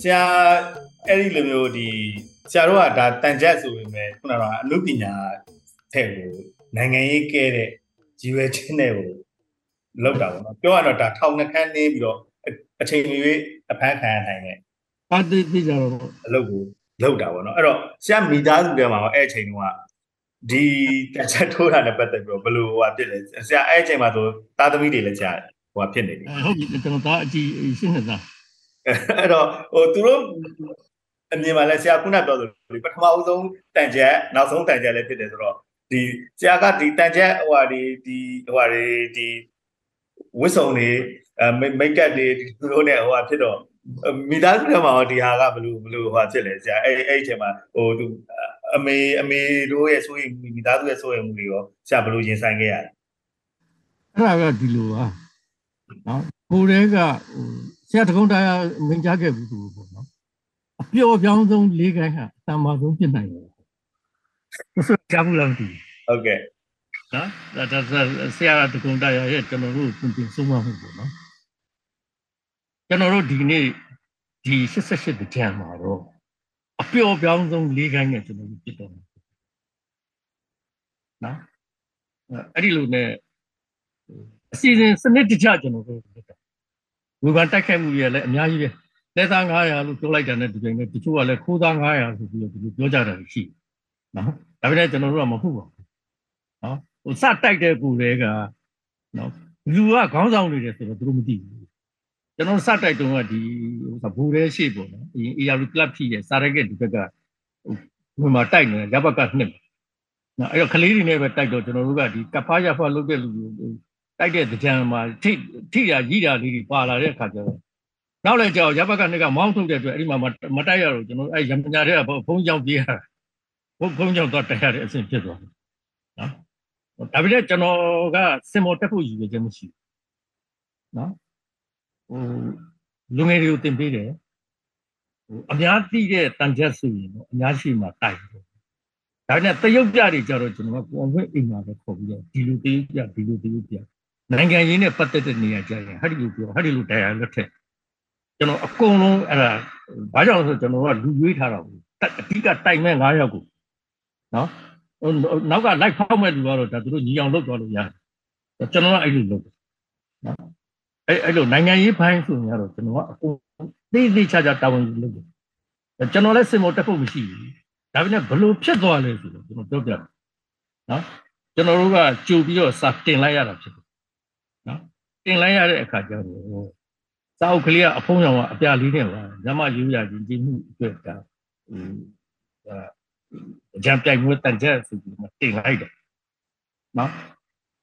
ဆရာအဲ့ဒီလိုမျိုးဒီဆရာတို့ကဒါတန်ကြက်ဆိုပေမဲ့ခုနကအမှုပညာထဲကိုနိုင်ငံရေးကဲတဲ့ကြီးဝဲချင်းတွေကိုလောက်တာပေါ့နော်ပြောရတော့ဒါထောင်နှခမ်းနေပြီးတော့အချိန်ကြီးအဖမ်းခံရနိုင်တယ်အတိတိကြတော့အလုပ်ကိုလောက်တာပေါ့နော်အဲ့တော့ဆရာမိသားစုထဲမှာအဲ့အချိန်တုန်းကဒီတချက်ထိုးတာနဲ့ပတ်သက်ပြီးတော့ဘယ်လိုဟိုဟာဖြစ်လဲဆရာအဲ့အချိန်မှာဆိုသားသမီးတွေလည်းကြားဟိုဟာဖြစ်နေပြီဟုတ်ပြီကျွန်တော်သားအကြီးရှင်းနေတာ အဲ့တော့ဟိုသူတို့အမြင်မှာလဲဆရာခုနပြောသလိုပထမအဦးဆုံးတန်ချက်နောက်ဆုံးတန်ချက်လည်းဖြစ်တယ်ဆိုတော့ဒီဆရာကဒီတန်ချက်ဟိုဟာဒီဒီဟိုဟာဒီဒီဝစ်စုံတွေမိတ်ကပ်တွေဒီသူတို့နဲ့ဟိုဟာဖြစ်တော့မိသားစုထဲမှာဒီဟာကဘယ်လိုဘယ်လိုဟိုဟာဖြစ်လဲဆရာအဲ့အဲ့အချိန်မှာဟိုသူအမေအမေတို့ရဲ့ဆိုရင်မိသားစုရဲ့ဆိုရင်မှုတွေရောဆရာဘယ်လိုရင်ဆိုင်ခဲ့ရလဲအဲ့ဒါကဒီလိုပါနော်ကိုယ်တည်းကဟို ဆရာတကုန်းတရားမင်းကြားခဲ့ဘူးသူပေါ့နော်အပျော်ပြောင်းဆုံး၄ခိုင်းဟာအတန်မာဆုံးဖြစ်နိုင်တယ်ဆိုကြားဘူးလားမသိဘူးဟုတ်ကဲ့နော်ဒါဒါဆရာတကုန်းတရားရဲ့ကျွန်တော်တို့ပြင်ပြင်ဆုံးမမှုပေါ့နော်ကျွန်တော်တို့ဒီနေ့ဒီ88တကြံမှာတော့အပျော်ပြောင်းဆုံး၄ခိုင်းနဲ့ကျွန်တော်တို့ပြစ်တော့နော်အဲ့ဒီလိုနဲ့အစီအစဉ်စနစ်တကျကျွန်တော်တို့လုပ်တာ ဝေဖန်တိုက်ခိုက်မှုတွေလည်းအများကြီးပဲလက်သား900လို့ပြောလိုက်တာနဲ့ဒီချိန်နဲ့တချို့ကလည်းခိုးသား900ဆိုပြီးတော့ဒီလိုပြောကြတာရှိနော်ဒါပေမဲ့ကျွန်တော်တို့ကမဟုတ်ပါဘူးနော်ဟိုစတိုက်တဲ့ကူတွေကနော်လူကခေါင်းဆောင်နေတယ်ဆိုတော့သူတို့မသိဘူးကျွန်တော်စတိုက်တုန်းကဒီဟိုဘူရဲရှိပေါ့နော်အရင် AR club ဖြစ်ရဲ့စာရက်ကဒီဘက်ကဟိုမှာတိုက်နေရဘက်ကနှစ်နော်အဲ့တော့ကလေးတွေနဲ့ပဲတိုက်တော့ကျွန်တော်တို့ကဒီကဖားရဖားလုပ်တဲ့လူ တွေတိုက်တဲ့ကြံမှာထိထိရကြီးတာလေးတွေပါလာတဲ့အခါကျတော့နောက်လည်းကြောက်ရဘက်ကနှစ်ကမောင်းထုတ်တဲ့အတွက်အဲ့ဒီမှာမတိုက်ရတော့ကျွန်တော်အဲ့ရမညာတဲ့ဘုံကြောင့်ပြေးရတာဘုံဘုံကြောင့်တော့တိုက်ရတဲ့အဆင့်ဖြစ်သွားတယ်နော်ဒါပေမဲ့ကျွန်တော်ကစင်မောတက်ဖို့ရည်ရွယ်ချက်မရှိဘူးနော်ဟိုလူငယ်တွေကိုသင်ပေးတယ်ဟိုအများသိတဲ့တန်ချက်ဆိုရင်တော့အများရှိမှတိုက်တယ်ဒါနဲ့တရုတ်ပြတွေကြတော့ကျွန်တော်ကကွန်ဖွင့်အိမ်မှာပဲခေါ်ပြီးတော့ဒီလိုတရုတ်ပြဒီလိုတရုတ်ပြ နိုင်ငံရင်းနဲ့ပတ်သက်တဲ့နေရာကြရင်ဟာဒီလိုပြောဟာဒီလိုတရားလက်ထက်ကျွန်တော်အကုန်လုံးအဲ့ဒါဘာကြောင့်လဲဆိုကျွန်တော်ကလူရွေးထားတာဘူးအဓိကတိုက်မဲ့9ယောက်ကိုနော်နောက်ကလိုက်ဖောက်မဲ့လူကတော့ဒါသူတို့ညီအောင်လုပ်သွားလို့ရတယ်ကျွန်တော်ကအဲ့လိုလုပ်တယ်နော်အဲ့အဲ့လိုနိုင်ငံရေးပိုင်းဆိုရင်ကတော့ကျွန်တော်ကအကုန်သိသိချာချာတာဝန်ယူလုပ်တယ်ကျွန်တော်လည်းစင်မောတက်ဖို့မရှိဘူးဒါပေမဲ့ဘလို့ဖြစ်သွားလဲဆိုတော့ကျွန်တော်ပြောပြတယ်နော်ကျွန်တော်တို့ကကြိုပြီးတော့စာတင်လိုက်ရတာဖြစ်တယ်နော် တင်လိုက်ရတဲ့အခါကျတော့စာအုပ်ကလေးကအဖုံးရောင်ကအပြလေးနဲ့ပါညမယူရခြင်းကြီးမှုအတွက်ကဟိုအကြံပြိုင်မှုတန်ချက်ဆိုပြီးတင်လိုက်တယ်နော်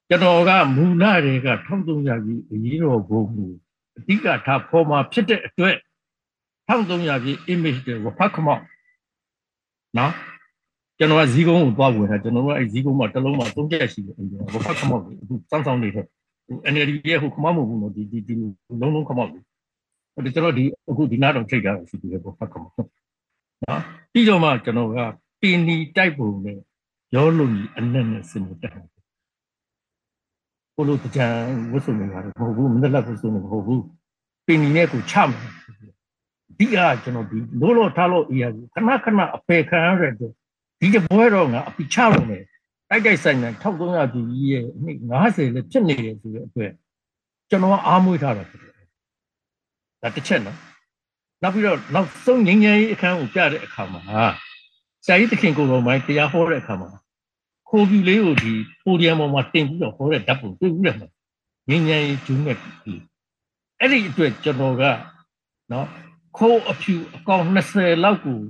ကျွန်တော်ကမူလတွေက1300ကြီးအရေးတော်ဘုံမူအဓိကထားဖော်မှာဖြစ်တဲ့အတွက်1300ကြီး image တွေကိုဖတ်ခမောက်နော်ကျွန်တော်ကဇီးကုန်းကိုသွားဝင်တာကျွန်တော်ကအဲဇီးကုန်းမှာတစ်လုံးမှာသုံးချက်ရှိတယ်ကျွန်တော်ဖတ်ခမောက်အခုစောင်းစောင်းနေတဲ့ NLD ရဲ့ဟိုခမောက်မဟုတ်ဘူးနော်ဒီဒီဒီလုံးလုံးခမောက်ဘူးဟိုကျွန်တော်ဒီအခုဒီနားတော့ချိန်တာရှိတယ်ပေါ့ဖတ်ခမောက်နော်ပြီးတော့မှကျွန်တော်ကပင်နီတိုက်ပုံနဲ့ရောလုံကြီးအနက်နဲ့စင်တက်ကိုလိုတကြံဝတ်စုံနေတာမဟုတ်ဘူးမနေ့ကဝတ်စုံနေမဟုတ်ဘူးပင်နီနဲ့ကိုချမယ်ဒီကကျွန်တော်ဒီလို့လို့ထားလို့အရာခဏခဏအပေခံရတဲ့ဒီတပွဲတော့ငါအပိချလို့မယ် တိုက်တိုက်ဆိုင်ဆိုင်1300ပြည်ကြီးရဲ့နှစ်90လည်းဖြစ်နေတယ်ဆိုတဲ့အတွက်ကျွန်တော်အားမွေးထားတာဖြစ်တယ်ဒါတစ်ချက်နော်နောက်ပြီးတော့နောက်ဆုံးငင်းငယ်ရေးအခန်းကိုပြတဲ့အခါမှာဆရာကြီးတခင်ကိုတော်မိုင်းတရားဟောတဲ့အခါမှာခိုးပြူလေးကိုဒီပိုဒီယမ်ပေါ်မှာတင်ပြီးတော့ဟောတဲ့ဓာတ်ပုံတွေ့ဘူးလေငင်းငယ်ရေးဂျူးနဲ့ဒီအဲ့ဒီအတွက်ကျွန်တော်ကနော်ခိုးအဖြူအကောင်20လောက်ကို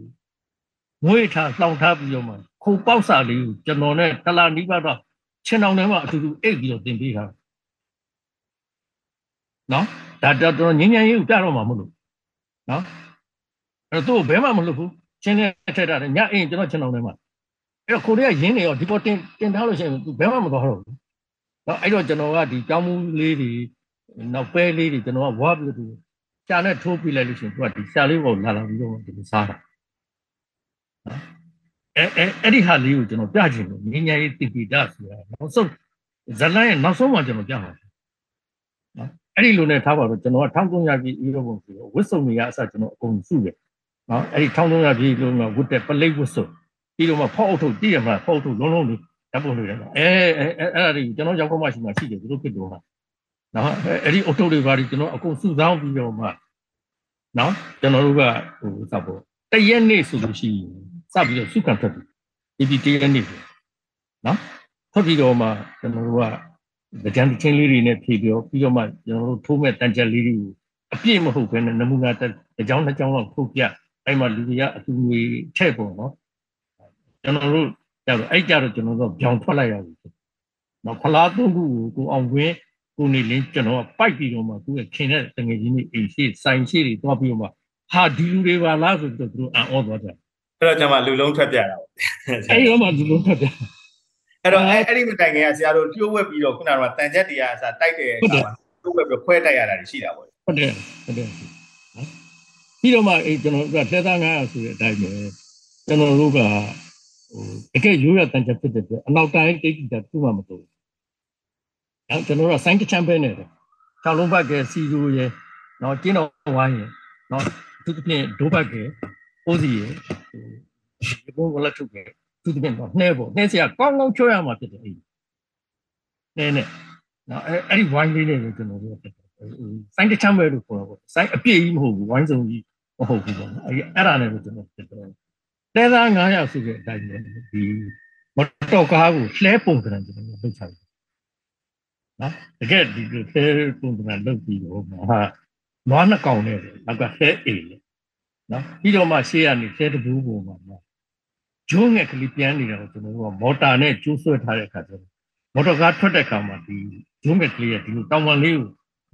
ငွေထားလောင်ထားပြီးတော့မှ ခိုးပေါက်စာလေးကိုကျွန်တော်နဲ့တလာနီးပါတော့ချင်းတောင်ထဲမှာအတူတူအိတ်ပြီးတော့တင်ပေးတာနော်ဒါတော့ငင်းငယ်ရေးကိုပြတော့မှာမလို့နော်အဲ့တော့သူ့ဘဲမှမလုပ်ဘူးချင်းနဲ့ထက်တာညအိမ်ကျွန်တော်ချင်းတောင်ထဲမှာအဲ့တော့ကိုရီးယားရင်းနေရောဒီပေါ်တင်တင်ထားလို့ရှိရင်သူဘဲမှမသွားတော့ဘူးနော်အဲ့တော့ကျွန်တော်ကဒီကြောင်းမူလေးတွေနောက်ပဲလေးတွေကျွန်တော်ကဝါပြီးတော့ရှာနဲ့ထိုးပြလိုက်လို့ရှိရင်သူကဒီရှာလေးပေါ်လာလာပြီးတော့ဒီလိုစားတာနော် အဲအဲအဲ့ဒီဟာလေးကိုကျွန်တော်ပြချင်လို့ငင်းညာရေးတိပိတာဆိုတာနောက်ဆုံးဇလန်ရဲ့နောက်ဆုံးမှကျွန်တော်ပြမှာနော်အဲ့ဒီလိုနဲ့ထားပါတော့ကျွန်တော်က1300ပြည်ဥရောပုံဆိုတော့ဝစ်စုံတွေကအစကျွန်တော်အကုန်စုတယ်နော်အဲ့ဒီ1300ပြည်လုံးကဝတ်တဲ့ပလိတ်ဝစ်စုံပြီးတော့မှဖောက်အုပ်ထုတ်တည်ရမှာဖောက်အုပ်ထုတ်လုံးလုံးလေးဓာတ်ပုံတွေလည်းအဲအဲအဲ့ဒါတွေကျွန်တော်ရောက်ခမရှိမှရှိတယ်သူတို့ဖြစ်တော့ဟာနော်အဲ့ဒီအုပ်ထုတ်တွေပါဒီကျွန်တော်အကုန်စုဆောင်းပြီးတော့မှနော်ကျွန်တော်တို့ကဟိုစပ်ဖို့တရက်နေ့ဆိုလို့ရှိရင် စပြီးတော့စုခံထွက်ပြီးဒီဒီတရက်နေ့ဆိုနော်ထွက်ပြီးတော့မှကျွန်တော်တို့ကကြံချင်းလေးတွေနဲ့ဖြည့်ပြီးတော့ပြီးတော့မှကျွန်တော်တို့ထိုးမဲ့တန်ချက်လေးတွေကိုအပြည့်မဟုတ်ဘဲနဲ့နမူနာတစ်ကြောင်းတစ်ကြောင်းလောက်ထုတ်ပြအဲ့မှာလူတွေကအတူငွေထည့်ပုံနော်ကျွန်တော်တို့ကြတော့အဲ့ကြတော့ကျွန်တော်တို့ကြောင်ထွက်လိုက်ရပြီနော်ဖလားသုံးခုကိုကိုအောင်ဝင်းကိုနေလင်းကျွန်တော်ကပိုက်ပြီးတော့မှသူ့ရဲ့ခင်တဲ့တငယ်ချင်းတွေအိမ်ရှိဆိုင်ရှိတွေတွားပြီးတော့မှဟာဒီလူတွေပါလားဆိုတော့သူတို့အံ့ဩသွားတယ် အဲ့တော့ကျွန်မလူလုံးထွက်ပြတာပေါ့အဲ့ဒီတော့မှလူလုံးထွက်တယ်အဲ့တော့အဲ့အဲ့ဒီမတိုင်ခင်ကဆရာတို့ပြိုးဝက်ပြီးတော့ခုနကတန်ချက်တရားအစားတိုက်တဲ့အခါမှာပြိုးဝက်ပြီးခွဲတိုက်ရတာရှိတာပေါ့ဟုတ်တယ်ဟုတ်တယ်နော်ပြီးတော့မှအေးကျွန်တော်တို့ကလက်သား900ဆိုတဲ့အတိုင်းပဲကျွန်တော်တို့ကဟိုတကယ်ရိုးရတန်ချက်ဖြစ်တဲ့အတွက်အနောက်တိုင်းတိတ်တိတ်တူမှမတူဘူး။အဲကျွန်တော်တို့ကစိုင်းတစ်ချမ်းပဲနေတယ်။၆လုံးဘက်ကစီရူရဲ့နော်ကျင်းတော်ဝိုင်းရဲ့နော်သူတစ်ပြင်ဒိုးဘက်က အိုးစီရဲ့ဒီဘုံကလက်ထုတ်ရဲ့သူတစ်ပြင်တော့နှဲပေါ့နှဲစရာကောင်းကောင်းချွတ်ရမှာဖြစ်တယ်အေး။နဲနဲ့နော်အဲအဲ့ဒီဝိုင်းလေးနဲ့ကျွန်တော်တို့ကစိုင်းတစ်ချမ်းပဲလို့ခေါ်တာပေါ့စိုင်းအပြည့်ကြီးမဟုတ်ဘူးဝိုင်းစုံကြီးမဟုတ်ဘူးပေါ့နော်အဲအဲ့ဒါနဲ့ကိုကျွန်တော်ပြောတယ်တဲသား900ဆိုတဲ့အတိုင်းပဲဒီမတော်ကားကိုလှဲပုံကံကျွန်တော်လုပ်ချတယ်နော်တကယ်ဒီလိုလှဲပုံကံလုပ်ပြီးတော့ဟာနွားနှစ်ကောင်နဲ့နောက်ကလှဲအိမ်လေ နော်ပြီးတော့မှရှေ့ကနေလှဲတဘူးပုံမှာဂျုံးငယ်ကလေးပြန်နေတာကိုကျွန်တော်တို့ကမော်တာနဲ့ကျိုးဆွဲထားတဲ့အခါကျတော့မော်တော်ကားထွက်တဲ့အခါမှာဒီဂျုံးငယ်ကလေးကဒီလိုတောင်ပန်လေးကို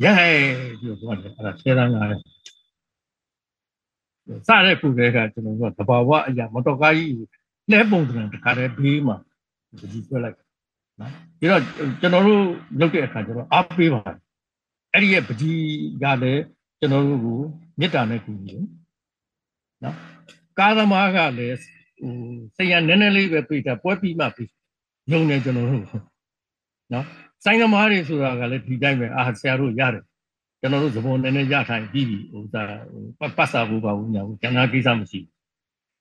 ရိုက်ပြီးတော့အဲ့ဒါဆယ်တန်းကားတယ်စတဲ့ခုတည်းကကျွန်တော်တို့ကတဘာဝအရာမတော်ကားကြီးလဲပုံစံတခါတည်းဘေးမှာဒီဆွဲလိုက်နော်ပြီးတော့ကျွန်တော်တို့လုပ်တဲ့အခါကျတော့အားပေးပါတယ်အဲ့ဒီရဲ့ပကြီးကလည်းကျွန်တော်တို့ကိုမေတ္တာနဲ့ကူညီတယ် နော်ကာသမားကလည်းဟိုစိတ်ရနည်းနည်းလေးပဲပြေးတာပွဲပြီးမှပြီးညုံနေကျွန်တော်တို့နော်ဆိုင်သမားတွေဆိုတာကလည်းဒီတိုင်းပဲအာဆရာတို့ရတယ်ကျွန်တော်တို့သဘောနည်းနည်းရထိုင်ပြီးပြီဟိုဒါပတ်စာဘူးပါဘူးညာဘူးကျန်တာကိစ္စမရှိ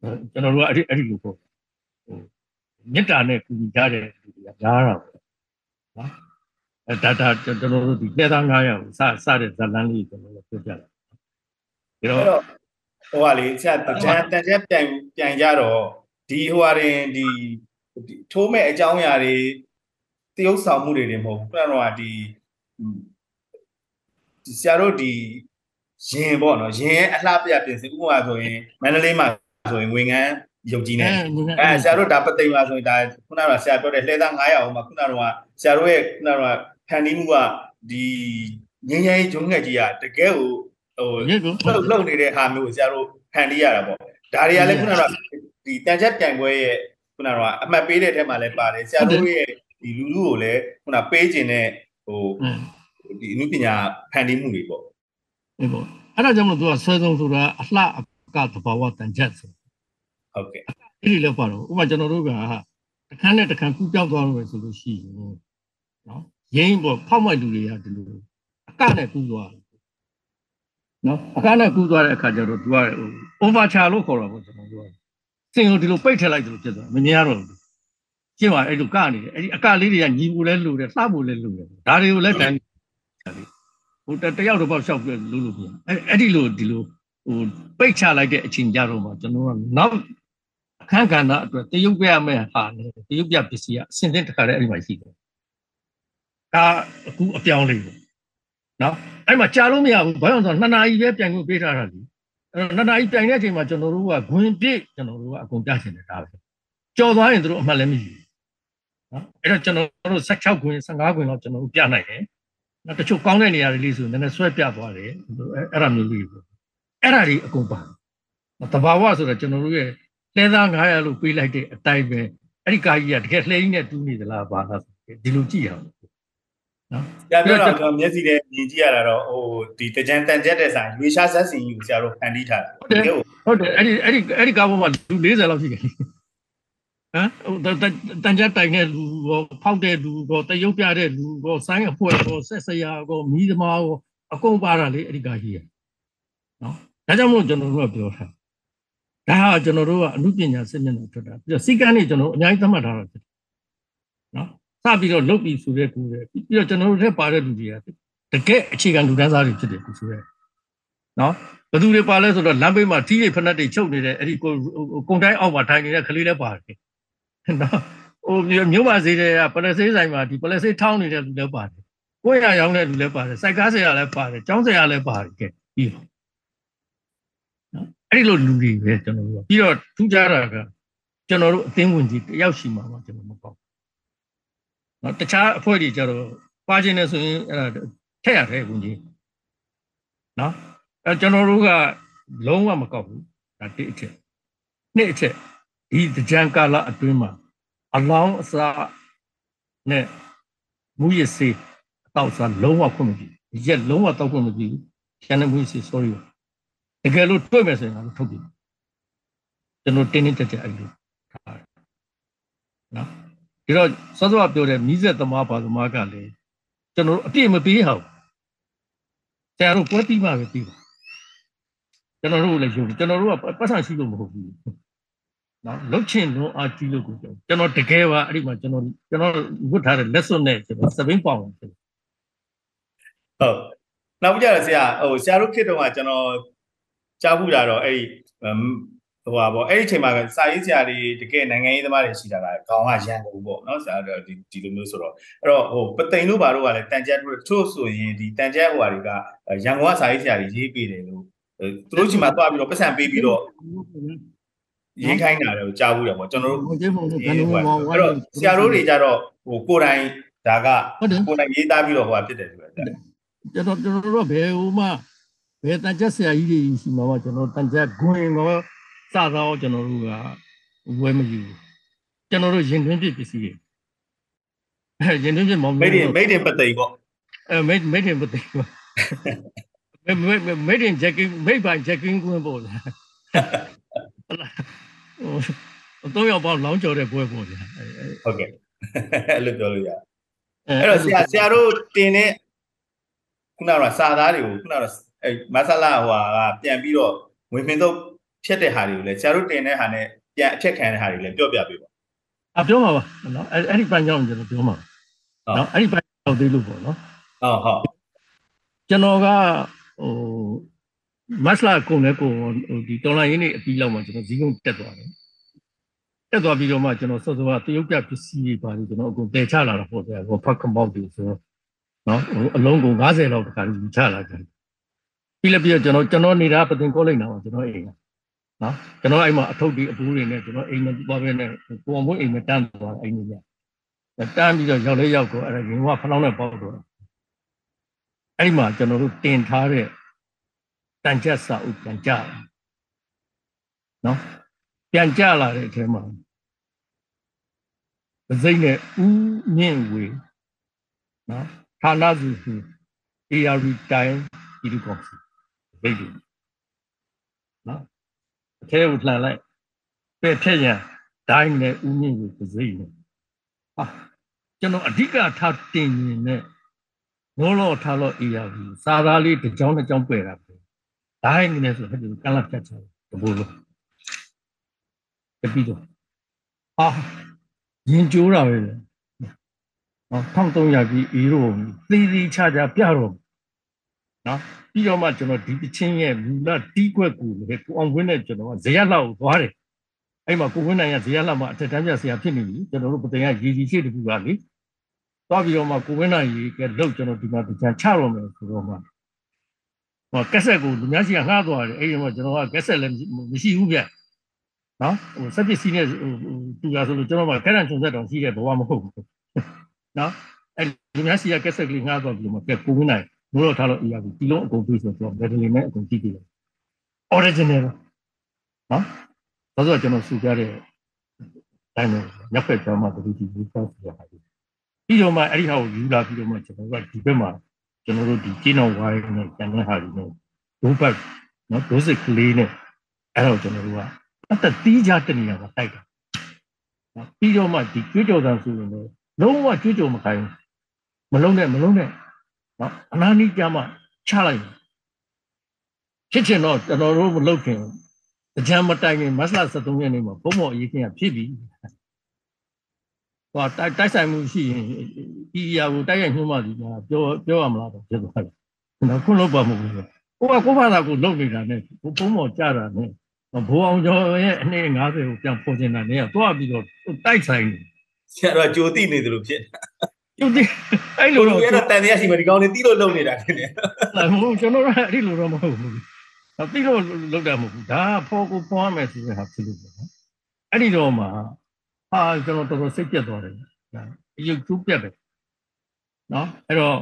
ဘူးကျွန်တော်တို့ကအဲ့ဒီအဲ့ဒီလိုပေါ့ဟိုမေတ္တာနဲ့ကူညီကြတဲ့လူတွေကများတာပေါ့နော်အဲဒါဒါကျွန်တော်တို့ဒီလက်သား900ကိုစစတဲ့ဇလန်းလေးကျွန်တော်တို့ပြောပြတာဒါတော့ ဟိုကလေဆရာတန်တန်ချက်ပြန်ပြန်ကြတော့ဒီဟိုဟာရင်ဒီထိုးမဲ့အကြောင်းအရာတွေတရုပ်ဆောင်မှုတွေတွေမဟုတ်ဘူးခုနကတော့ဒီဒီဆရာတို့ဒီရင်ပေါ့နော်ရင်အလှပြပြင်စဥပမာဆိုရင်မန္တလေးမှာဆိုရင်ငွေငန်းရုပ်ကြီးနေအဲဆရာတို့ဒါပသိမ်မှာဆိုရင်ဒါခုနကဆရာပြောတဲ့လှဲသား900အောင်မှာခုနကတော့ဆရာတို့ရဲ့ခုနကတော့ဖန်တီးမှုကဒီငင်းငယ်ဂျုံငယ်ကြီးကတကယ်ကို ဟိုလှုပ်လှုပ်နေတဲ့ဟာမျိုးကိုဆရာတို့ဖန်တီးရတာပေါ့ဒါတွေကလည်းခုနကဒီတန်ချက်ပြန်ခွဲရဲ့ခုနကအမှတ်ပေးတဲ့ထဲမှာလည်းပါတယ်ဆရာတို့ရဲ့ဒီလူလူကိုလည်းခုနပေးခြင်းတဲ့ဟိုဒီအနုပညာဖန်တီးမှုတွေပေါ့အေးပေါ့အဲ့ဒါကြောင့်မလို့သူကဆွဲဆုံးဆိုတာအလှအကသဘာဝတန်ချက်ဆိုဟုတ်ကဲ့အဲ့ဒီလည်းပါတော့ဥပမာကျွန်တော်တို့ကတခန်းနဲ့တခန်းကူးပြောင်းသွားလို့ဆိုလို့ရှိရင်နော်ရင်းပေါ့ဖောက်မိုက်လူတွေကဒီလိုအကနဲ့ကူးသွား နော်အကနဲ့ကူးသွားတဲ့အခါကျတော့သူကဟို over ချလို့ခေါ်တာပေါ့ကျွန်တော်တို့ကစင်ကိုဒီလိုပိတ်ထည့်လိုက်တယ်လို့ဖြစ်သွားမမြင်ရတော့ဘူးကျင်းပါအဲ့လိုကနေတယ်အဲ့ဒီအကလေးတွေကညီဖို့လဲလူတယ်လှဖို့လဲလူတယ်ဒါတွေကိုလည်းတန်းဟိုတယောက်တော့ပေါ့ရှောက်ပြလူလူပြန်အဲ့အဲ့ဒီလိုဒီလိုဟိုပိတ်ချလိုက်တဲ့အချိန်ကြတော့မှကျွန်တော်ကနောက်အခန်းကဏ္ဍအတွက်တရုပ်ပြရမယ့်ဟာနဲ့တရုပ်ပြပစ္စည်းကအစင်တင်တစ်ခါတည်းအဲ့ဒီမှာရှိတယ်ဒါအခုအပြောင်းလေးပေါ့ နော်အဲ့မှာကြာလို့မရဘူးဘာလို့လဲဆိုတော့နှစ်နာရီပဲပြန်ခွင့်ပေးထားတာလीအဲ့တော့နှစ်နာရီပြန်တဲ့အချိန်မှာကျွန်တော်တို့ကဂွင်ပြည့်ကျွန်တော်တို့ကအကုန်ပြချင်တယ်ဒါပဲကြော်သွားရင်တို့အမှတ်လည်းမရှိဘူးနော်အဲ့တော့ကျွန်တော်တို့16ခွင်15ခွင်လောက်ကျွန်တော်တို့ပြနိုင်တယ်နောက်တချို့ကောင်းတဲ့နေရာတွေလေးဆိုရင်လည်းဆွဲပြသွားတယ်အဲ့ဒါမျိုးလေးပေါ့အဲ့ဒါတွေအကုန်ပါတဘာဝဆိုတော့ကျွန်တော်တို့ရဲ့လဲသား900လို့ပေးလိုက်တဲ့အတိုင်းပဲအဲ့ဒီကာကြီးကတကယ်လှဲကြီးနဲ့တူးနေသလားဘာလားဒီလိုကြည့်ရအောင် နော်ဆရာပြောတာကျွန်တော်မျက်စိနဲ့မြင်ကြည့်ရတာတော့ဟိုဒီတကြံတန်ချက်တဲ့ဆိုင်ရွေရှားဆက်စင်ကြီးကိုဆရာတို့ဖန်တီးထားတာဟုတ်တယ်ဟုတ်တယ်အဲ့ဒီအဲ့ဒီအဲ့ဒီကားပေါ်မှာလူ40လောက်ရှိတယ်ဟမ်ဟိုတန်ကြတိုင်တဲ့လူရောဖောက်တဲ့လူရောတရုပ်ပြတဲ့လူရောဆိုင်းအဖွဲရောဆက်စရာရောမိသမားရောအကုန်ပါတာလေအဲ့ဒီကာကြီးရနော်ဒါကြောင့်မို့ကျွန်တော်တို့ကပြောတာဒါဟာကျွန်တော်တို့ကအမှုပညာစစ်မျက်နှာထွက်တာပြီးတော့စီကံနေကျွန်တော်အများကြီးသတ်မှတ်ထားတာဖြစ်တယ်နော် စပြီးတော့လုတ်ပြီးဆိုတဲ့ကူတယ်ပြီးတော့ကျွန်တော်တို့ထက်ပါတဲ့လူတွေကတကယ်အခြေခံလူတန်းစားတွေဖြစ်တယ်ဆိုရဲနော်ဘယ်သူတွေပါလဲဆိုတော့လမ်းဘေးမှာထီးရိပ်ဖက်နှက်တွေချုပ်နေတဲ့အဲ့ဒီကုံတိုင်းအောက်မှာထိုင်နေတဲ့ကလေးလည်းပါတယ်နော်ဟိုမြို့မဈေးတွေကပလက်ဆေးဆိုင်မှာဒီပလက်ဆေးထောင်းနေတဲ့လူလည်းပါတယ်ကိုယ်ရရောင်းတဲ့လူလည်းပါတယ်စိုက်ကားဆရာလည်းပါတယ်ကျောင်းဆရာလည်းပါတယ်ကဲပြီးတော့နော်အဲ့ဒီလိုလူတွေပဲကျွန်တော်တို့ပြီးတော့ထူးခြားတာကကျွန်တော်တို့အသင်းဝင်ကြီးတယောက်ရှိမှာပါကျွန်တော်မပေါ့ နော်တခြားအဖွဲ့တွေကြတော့ပါခြင်းနဲ့ဆိုရင်အဲ့ဒါထက်ရတယ်ဝင်ကြီးနော်အဲကျွန်တော်တို့ကလုံးဝမကောက်ဘူးဒါတစ်အချက်နှစ်အချက်ဒီကြံကာလအတွင်းမှာအလောင်းအစားနဲ့မူရစေအတော့စားလုံးဝခွင့်မပြုရက်လုံးဝတောက်ခွင့်မပြုကျန်တဲ့မူရစေ sorry တကယ်လို့တွေ့မယ်ဆိုရင်လည်းထုတ်ပြီကျွန်တော်တင်းတင်းကြပ်ကြပ်အဲ့လိုထားတယ်နော် ဒီတော့စောစောပြောတဲ့မိဆက်သမားပါသမားကလည်းကျွန်တော်အပြည့်မပေးဟောက်ဆရာတို့ပွဲပြီးမှပဲပြီးပါကျွန်တော်တို့လည်းယုံကျွန်တော်တို့ကပတ်ဆံရှိလို့မဟုတ်ဘူးနော်လုတ်ချင်လုံးအားကြီးလို့ကိုကျွန်တော်တကယ်ပါအဲ့ဒီမှာကျွန်တော်ကျွန်တော်ဝတ်ထားတဲ့လက်စွပ်နဲ့ကျွန်တော်စပင်းပေါင်တယ်ဟုတ်နောက်ကြရဆရာဟိုဆရာတို့ခေတ်တုန်းကကျွန်တော်ကြားဘူးတာတော့အဲ့ဒီ ဟိုပါပေါ့အဲ့ဒီအချိန်မှာစာရေးဆရာတွေတကယ်နိုင်ငံရေးသမားတွေရှိတာကခေါင်းကရန်ကုန်ပေါ့နော်ဆရာတို့ဒီဒီလိုမျိုးဆိုတော့အဲ့တော့ဟိုပသိမ်တို့ဘာတို့ကလည်းတန်ကြက်တို့ချို့ဆိုရင်ဒီတန်ကြက်ဟိုဟာတွေကရန်ကုန်ကစာရေးဆရာတွေရေးပေးတယ်လို့သူတို့ချိန်မှာတွားပြီးတော့ပတ်စံပေးပြီးတော့ရေးခိုင်းတာလည်းကြားဘူးတယ်ပေါ့ကျွန်တော်တို့ဟုတ်တယ်ဟုတ်တယ်ဘယ်လိုမှအဲ့တော့ဆရာတို့တွေကြတော့ဟိုကိုယ်တိုင်ဒါကကိုယ်တိုင်ရေးသားပြီးတော့ဟိုဟာဖြစ်တယ်ဆိုတော့ကျွန်တော်ကျွန်တော်တို့ဘယ်ဟိုမှဘယ်တန်ချက်ဆရာကြီးတွေရှိမှာပါကျွန်တော်တန်ချက်ဂွင်တော့ စသောကျွန်တော်တို့ကဝဲမယူကျွန်တော်တို့ရင်သွင်းပြပစ္စည်းတွေအဲရင်သွင်းပြမောင်မိတ်တင်မိတ်တင်ပသိမ်ပေါ့အဲမိတ်မိတ်တင်ပသိမ်ပေါ့မိတ်မိတ်တင်ဂျက်ကင်းမိတ်ပိုင်ဂျက်ကင်းကွင်းပေါ့လားဟိုတော့ရောက်ပေါလောင်းကြော်တဲ့ပွဲပေါ့ဗျာဟုတ်ကဲ့အဲ့လိုပြောလို့ရအဲ့တော့ဆရာဆရာတို့တင်တဲ့ခုနကစာသားတွေကိုခုနကအဲမဆလာဟိုဟာကပြန်ပြီးတော့ဝင်ပင်တော့ ဖြတ်တဲ့ဟာတွေကိုလည်းဆရာတို့တင်တဲ့ဟာနဲ့ပြန်အချက်ခံတဲ့ဟာတွေလည်းပြောပြပေးပါအပြောမှာပါနော်အဲ့အဲ့ဒီပန်းကြောင်းကျွန်တော်ပြောမှာနော်အဲ့ဒီပန်းကြောင်းသေးလို့ပေါ့နော်ဟုတ်ဟုတ်ကျွန်တော်ကဟိုမတ်လာကုန်လဲကိုဟိုဒီတော်လိုင်းရင်းနေအပြီးလောက်မှကျွန်တော်ဇီးကုန်းတက်သွားတယ်တက်သွားပြီးတော့မှကျွန်တော်စောစောကတရုတ်ပြပစ္စည်းတွေပါလို့ကျွန်တော်အကုန်တည်ချလာတာပေါ့ဗျာဟိုဖတ်ကမောက်တွေဆိုတော့နော်ဟိုအလုံးကုန်90လောက်တခါလူချလာကြတယ်ပြီးလည်းပြီးတော့ကျွန်တော်ကျွန်တော်နေတာပတင်ကောလိပ်နာမှာကျွန်တော်အိမ်က နော်ကျွန်တော်အဲ့မှာအထုပ်တွေအပူးတွေနဲ့ကျွန်တော်အိမ်မှာသွားပဲနဲ့ကိုအောင်မွေးအိမ်မှာတန်းသွားအိမ်ကြီးကတန်းပြီးတော့ရောက်လဲရောက်တော့အဲ့ဒါရင်ကဖလောင်းနဲ့ပေါက်တော့အဲ့ဒီမှာကျွန်တော်တို့တင်ထားတဲ့တန်ကြစာအုပ်ပြန်ကြတယ်နော်ပြန်ကြလာတဲ့အထဲမှာပစိမ့်နဲ့ဥမြင့်ဝေနော်ဌာနစုစု AR တိုင်းဒီလိုကောစီဘိတ်တယ်နော် အထဲကိုလှန်လိုက်ပဲ့ထက်ရန်ဒိုင်းနဲ့ဥမြင့်ဝေပစိမ့်နဲ့ဟာကျွန်တော်အဓိကထားတင်ရင်နဲ့ဘောလောထားလို့ AR စာသားလေးတစ်ကြောင်းတစ်ကြောင်းပယ်တာပဲဒိုင်းနဲ့ဆိုဟဲ့ဒီကလပ်ဖြတ်ချတယ်တဘူလို့တပြီးတော့အာရင်ကျိုးတာပဲလေဟော1300ကြီးအေးတော့သီးသီးချာချာပြတော့နော် ပြီးတော့မှကျွန်တော်ဒီပချင်းရဲ့မူလတီးခွက်ကိုလည်းကိုအောင်ဝင်းနဲ့ကျွန်တော်ကဇေယျလောက်ကိုသွားတယ်အဲ့မှာကိုဝင်းနိုင်ကဇေယျလောက်မှာအထက်တန်းပြဆရာဖြစ်နေပြီကျွန်တော်တို့ပတင်ကရေကြီးရှိတကူကလေသွားပြီးတော့မှကိုဝင်းနိုင်ရေကလောက်ကျွန်တော်ဒီမှာကြံချတော့မယ်ဆိုတော့မှဟောကက်ဆက်ကိုလူများရှိကငှားသွားတယ်အဲ့ဒီမှာကျွန်တော်ကကက်ဆက်လည်းမရှိဘူးဗျနော်ဟိုစက်ပစ္စည်းနဲ့ဟိုတူရဆိုလို့ကျွန်တော်ကကက်ရန်ချုံဆက်တောင်ရှိတဲ့ဘဝမဟုတ်ဘူးနော်အဲ့လူများရှိကကက်ဆက်ကလေးငှားသွားပြီးမှကဲကိုဝင်းနိုင် ဘိုးတော်ထားလို့အရာကြီးဒီလုံးအကုန်ပြီးဆိုတော့ဘယ်လိုလဲအကုန်ကြည့်ကြည့်လိုက် original နော်ဒါဆိုကျွန်တော်စူကြတဲ့တိုင်းမှာရက်ဖက်ကျောင်းမှာတတိတိရေးဆောက်ဆိုတာဟာပြီးတော့မှအဲ့ဒီဟာကိုယူလာပြီးတော့မှကျွန်တော်ကဒီဘက်မှာကျွန်တော်တို့ဒီကျင်းတော်ဝိုင်းနဲ့ကျန်တဲ့ဟာတွေနဲ့ဒိုးဘက်နော်ဒိုးစစ်ကလေးနဲ့အဲ့တော့ကျွန်တော်တို့ကအသက်တီးကြတဲ့နေရာမှာတိုက်တာပြီးတော့မှဒီကျွေးကြော်တန်ဆိုရင်လည်းလုံးဝကျွေးကြော်မခိုင်းမလုံးနဲ့မလုံးနဲ့ နော်အနာနီးကြမှာချလိုက်ဖြစ်ချင်တော့ကျွန်တော်တို့မလုပ်ခင်ကြံမတိုင်ခင်မတ်လ73ရက်နေ့မှာဘုံမော်အရေးခင်ကဖြစ်ပြီဟောတိုက်တိုက်ဆိုင်မှုရှိရင်ဒီအရာကိုတိုက်ရိုက်ညှို့မှဒီကပြောပြောရမလားတော့ဖြစ်သွားတယ်နော်ခုလုံးပါမဟုတ်ဘူးကိုကကိုဘာသာကိုလုပ်နေတာနဲ့ဘုံမော်ကြတာနဲ့ဘိုးအောင်ကျော်ရဲ့အနှစ်50ကိုပြန်ပေါ်ကျင်တာနဲ့တော့ပြီးတော့တိုက်ဆိုင်နေဆရာတော်ကြိုတိနေတယ်လို့ဖြစ် ကြိုတိအဲ့လိုတော့အဲ့တော့တန်တရားရှိမှဒီကောင်လေးတီးလို့လုပ်နေတာတင်တယ်မဟုတ်ကျွန်တော်ကအဲ့ဒီလိုတော့မဟုတ်ဘူးတီးလို့လုပ်တာမဟုတ်ဘူးဒါဖော်ကိုပေါ်ရမယ်ဆိုတဲ့ဟာဖြစ်လို့ပေါ့နော်အဲ့ဒီတော့မှဟာကျွန်တော်တော်တော်စိတ်ပြတ်သွားတယ်အယုတ်ကျူးပြတ်ပဲနော်အဲ့တော့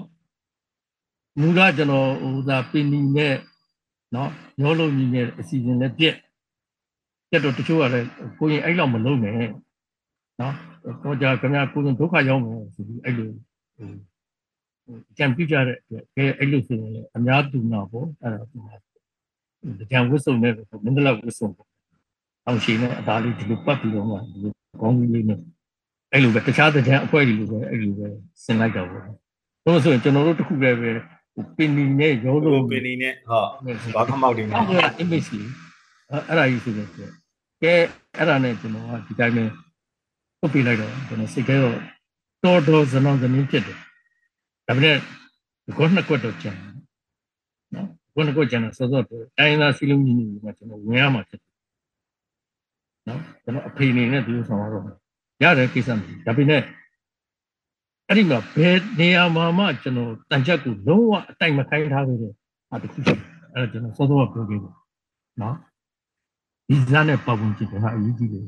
မူကကျွန်တော်ဟိုသာပင်နီနဲ့နော်ရောလုံးကြီးနဲ့အစီအစဉ်နဲ့ပြက်ပြက်တော့တချို့ကလည်းကိုရင်အဲ့လောက်မလုံးနဲ့နော် တော့ကြာခင်ဗျာကိုရင်ဒုက္ခရောက်မယ်ဆိုပြီးအဲ့လိုဟိုကြံပြကြတဲ့အတွက်အဲအဲ့လိုဆိုရင်လည်းအများသူနာပေါ့အဲ့ဒါဒီကြံဝစ်စုံနဲ့မန္တလာဝစ်စုံပေါ့အောင်ရှိနေအသားလေးဒီလိုပတ်ပြီးတော့မှဒီလိုကောင်းကြီးလေးနဲ့အဲ့လိုပဲတခြားတဲ့အဖွဲ့တွေလိုပဲအဲ့လိုပဲဆင်လိုက်တော့ပေါ့တော့ဆိုရင်ကျွန်တော်တို့တခုလည်းပဲပင်နီနဲ့ရောလို့ပင်နီနဲ့ဟုတ်ဘာခမောက်တွေမှာအဲ့ဒါ image ကြီးအဲ့ဒါကြီးဆိုတော့ကဲအဲ့ဒါနဲ့ကျွန်တော်ကဒီတိုင်းပဲ ပုတ်ပြလိုက်တော့ကျွန်တော်စိတ်ထဲတော့တော်တော်ဇနောဇနင်းဖြစ်တယ်ဒါပေမဲ့ကောနှစ်ကွက်တော့ကျန်နော်ကောနှစ်ကွက်ကျန်တော့စောစောတိုင်းသားစီလုံးကြီးနေမှာကျွန်တော်ဝင်ရမှာဖြစ်တယ်နော်ကျွန်တော်အဖေနေနဲ့ဒီလိုဆောင်ရတော့ရတယ်ကိစ္စမရှိဒါပေမဲ့အဲ့ဒီမှာဘယ်နေရာမှာမှကျွန်တော်တန်ချက်ကိုလုံးဝအတိုင်မခိုင်းထားခဲ့တဲ့ဟာတခုရှိအဲ့ဒါကျွန်တော်စောစောကပြောခဲ့တယ်နော်ဒီဇာနဲ့ပတ်ဝန်းကျင်ကဟာအရေးကြီးတယ်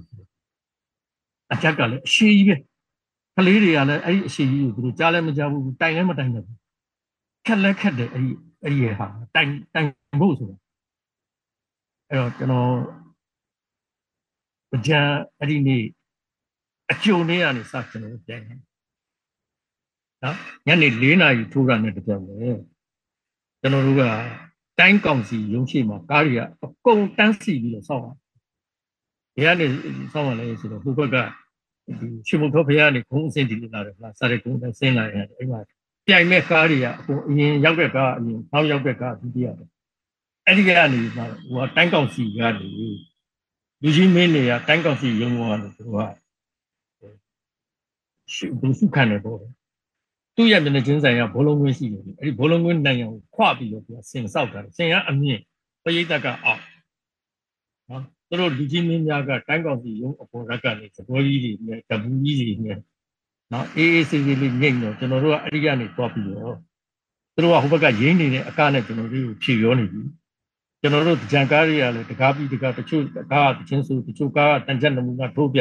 အချက်ကလည်းအရှိကြီးပဲကလေးတွေကလည်းအဲ့ဒီအရှိကြီးကိုသူတို့ကြားလည်းမကြားဘူးတိုင်လည်းမတိုင်ဘူးခက်လက်ခက်တယ်အဲ့ဒီအဲ့ဒီဟာတိုင်တိုင်ဖို့ဆိုတာအဲ့တော့ကျွန်တော်ကြံအဲ့ဒီနေ့အကျုံလေးကနေစကျွန်တော်ပြန်တယ်နော်ညနေ၄နာရီထိုးတာနဲ့တပြတ်လေကျွန်တော်တို့ကတိုင်းကောင်စီရုံးရှိမှာကားတွေကအကုန်တန်းစီပြီးတော့စောင့်အောင် ဒီကနေစောင့်ရလဲဆိုတော့ဟိုဘက်ကဒီရှင်မုတ်ဖဖရားကနေခုံးအစင်းဒီလာတယ်လားစားတဲ့ခုံးနဲ့ဆင်းလာရတယ်အဲ့မှာပြိုင်မဲ့ကားတွေကအကုန်အရင်ရောက်တဲ့ကားအရင်နောက်ရောက်တဲ့ကားဒုတိယပဲအဲ့ဒီကနေဟိုတိုင်းကောင်စီကနေလူကြီးမင်းတွေကတိုင်းကောင်စီရုံးကနေသူကရှုပ်ဘူးစုခံတယ်ပေါ့သူ့ရဲ့မျက်နှာချင်းဆိုင်ကဘောလုံးကွင်းရှိတယ်အဲ့ဒီဘောလုံးကွင်းနိုင်အောင်ခွပြီးတော့သူကဆင်ဆောက်တာဆင်ကအမြင့်ပရိသတ်ကအောက်နော် သူတို့လူကြီးမင်းများကတိုင်းကောင်စီရုံးအပေါ်ရက်ကနေသဘောကြီးတွေနဲ့တပူကြီးတွေနဲ့နော်အေးအေးဆေးဆေးလေးညိတ်တော့ကျွန်တော်တို့ကအဲ့ဒီကနေသွားပြီးတော့သူတို့ကဟိုဘက်ကရင်းနေတဲ့အကားနဲ့ကျွန်တော်တို့ကိုဖြေပြောနေပြီကျွန်တော်တို့ကြံကားတွေကလည်းတကားပြီးတကားတချို့ကားတချင်းစုတချို့ကားတန်ချက်နမူနာထိုးပြ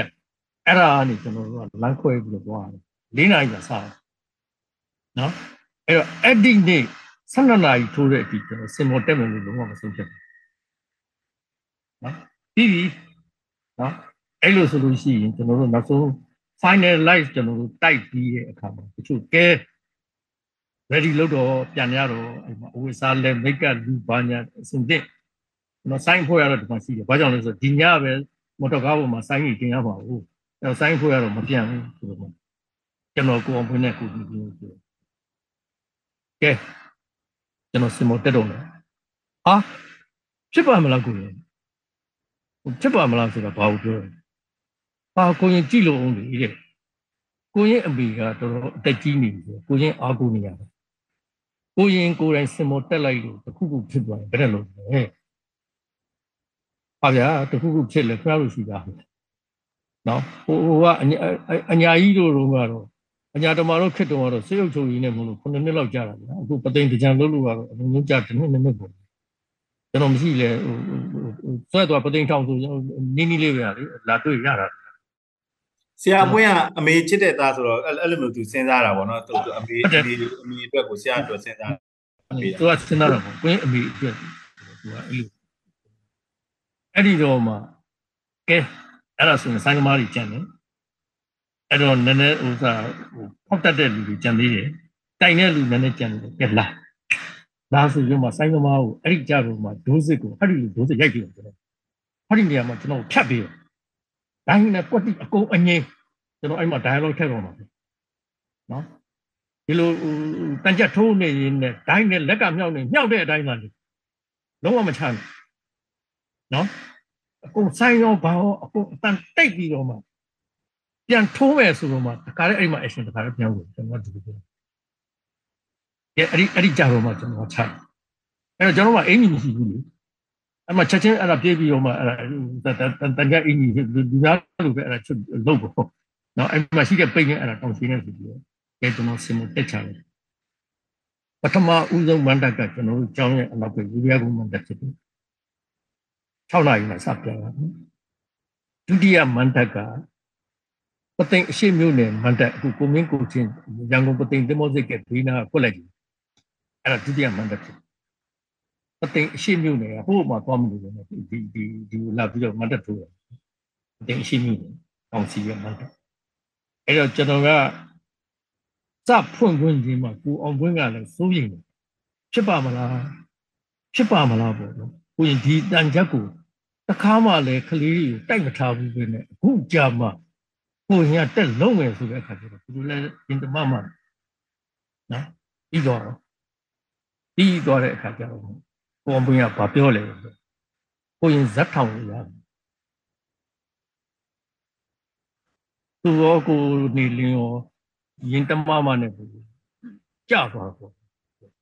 အဲ့ဒါကနေကျွန်တော်တို့ကလမ်းခွဲပြီးတော့သွားတယ်၄နာရီကစားနော်အဲ့တော့အဲ့ဒီနေ့12နာရီထိုးတဲ့အထိကျွန်တော်စင်မော်တက်မယ်လို့လုံးဝမဆုံးဖြတ်ဘူးနော် ပြီးပြီနော်အဲ့လိုဆိုလို့ရှိရင်ကျွန်တော်တို့နောက်ဆုံး finalize ကျွန်တော်တို့တိုက်ပြီးတဲ့အခါမှာတချို့ကဲ ready လုပ်တော့ပြန်ရတော့အဲ့မှာအဝိစားလဲ make up လူဘာညာအစင်တဲ့ကျွန်တော် sign ဖို့ရတော့ဒီမှာရှိတယ်ဘာကြောင့်လဲဆိုတော့ဒီညပဲမော်တော်ကားပေါ်မှာ sign ကြီးတင်ရပါဘူးအဲ့ sign ဖို့ရတော့မပြန်ဘူးဆိုတော့ကျွန်တော်ကိုအောင်ဖွင့်တဲ့ကိုကြီးပြောဆိုကဲကျွန်တော်စင်မောတက်တော့မယ်ဟာဖြစ်ပါမလားကိုရင် ဖြစ်ပါမလားဆိုတာဘာကိုပြောလဲဟာကိုရင်ကြည့်လို့အောင်လေတဲ့ကိုရင်အမေကတော်တော်အသက်ကြီးနေပြီကိုရင်အားကိုနေရတယ်ကိုရင်ကိုယ်တိုင်စင်မောတက်လိုက်လို့တခုခုဖြစ်သွားရင်ဘယ်နဲ့လုပ်လဲဟာဗျာတခုခုဖြစ်လဲခရလို့ရှိတာနော်ဟိုဟိုကအညာကြီးတို့တော့ကတော့အညာတမာတို့ခစ်တုံကတော့စေရုပ်ချုပ်ရင်းနဲ့မလို့ခုနှစ်နှစ်လောက်ကြာတာဗျာအခုပသိမ်တကြံလို့လို့ကတော့အလုံးလုံးကြာတစ်နှစ်နှစ်နှစ်ပေါ့ ကျွန်တော်မရှိလဲဟိုဆွဲသွားပသိမ်ထောင်ဆိုနင်းနီးလေးပဲလေလာတွေ့ရတာဆရာပွင့်ကအမေချစ်တဲ့သားဆိုတော့အဲ့လိုမျိုးသူစဉ်းစားတာပေါ့နော်သူအမေအမေအမေအတွက်ကိုဆရာအတွက်စဉ်းစားသူကစဉ်းစားတာပေါ့ပွင့်အမေအတွက်သူကအဲ့လိုအဲ့ဒီတော့မှကဲအဲ့ဒါဆိုရင်ဆိုင်သမားတွေကြံတယ်အဲ့တော့နည်းနည်းဥစားဟိုဖောက်တတ်တဲ့လူတွေကြံသေးတယ်တိုင်တဲ့လူနည်းနည်းကြံတယ်ကဲလာ လာဆိုရင်မှဆိုင်သမားကိုအဲ့ဒီကြတော့မှဒိုးစစ်ကိုအဲ့ဒီလူဒိုးစစ်ရိုက်ပြီးတော့ကျွန်တော်အဲ့ဒီနေရာမှာကျွန်တော်ဖြတ်ပြီးတော့ဒိုင်းနဲ့ကွက်တိအကုန်အငိမ့်ကျွန်တော်အဲ့မှာ dialogue ထည့်တော့မှာနော်ဒီလိုတန်ကြထိုးနေရင်နဲ့ဒိုင်းနဲ့လက်ကမြောက်နေမြောက်တဲ့အတိုင်းမှလေလုံးဝမချမ်းနော်အကုန်ဆိုင်ရောဘာရောအကုန်အတန်တိတ်ပြီးတော့မှပြန်ထိုးမယ်ဆိုတော့မှတခါလေအဲ့မှာ action တခါလေပြန်ဝင်ကျွန်တော်ဒီလိုပြောကဲ အဲ့ဒီအဲ့ဒီကြတော့မှကျွန်တော်ချအဲ့တော့ကျွန်တော်ကအင်ကြီးမရှိဘူးလေအဲ့မှာချက်ချင်းအဲ့ဒါပြေးပြီးတော့မှအဲ့ဒါတန်ကြအင်ကြီးလူများလိုပဲအဲ့ဒါချုပ်လုပ်ပေါ့နော်အဲ့မှာရှိတဲ့ပိတ်နဲ့အဲ့ဒါတောင်းရှင်းနေဆိုပြီးတော့ကဲကျွန်တော်စင်မတက်ချတယ်ပထမဦးဆုံးမန္တကကျွန်တော်တို့ကျောင်းရဲ့အနောက်ပဲယူရကုမန္တဖြစ်တယ်6နာရီမှစပြတာဒုတိယမန္တကပသိမ်အရှိမြို့နယ်မန္တအခုကိုမင်းကိုချင်းရန်ကုန်ပသိမ်တင်မောစိတ်ကဘေးနာကွက်လိုက်တယ် အဲ့ဒါဒုတိယမန္တဖြစ်ပသိမ်အရှိမြို့နယ်ကဟိုမှာသွားမလို့လည်းဒီဒီဒီလာပြီးတော့မန္တထိုးတယ်ပသိမ်အရှိမြို့နယ်ကောင်းစီရမန္တအဲ့တော့ကျွန်တော်ကစဖွင့်ခွင့်ချင်းမှာကိုအောင်ခွင့်ကလည်းစိုးရိမ်တယ်ဖြစ်ပါမလားဖြစ်ပါမလားပေါ့နော်ကိုရင်ဒီတန်ချက်ကိုတခါမှလည်းကလေးတွေကိုတိုက်မထားဘူးပဲနဲ့အခုကြာမှကိုရင်ကတက်လုံးမယ်ဆိုတဲ့အခါကျတော့သူလည်းအင်တမမနော်ပြီးတော့ ပြီးတော့တဲ့အခါကျတော့ကိုအောင်ခွင့်ကဘာပြောလဲဆိုကိုရင်ဇက်ထောင်ရသူရောကိုနေလင်းရောရင်တမမနဲ့ကြာသွားတော့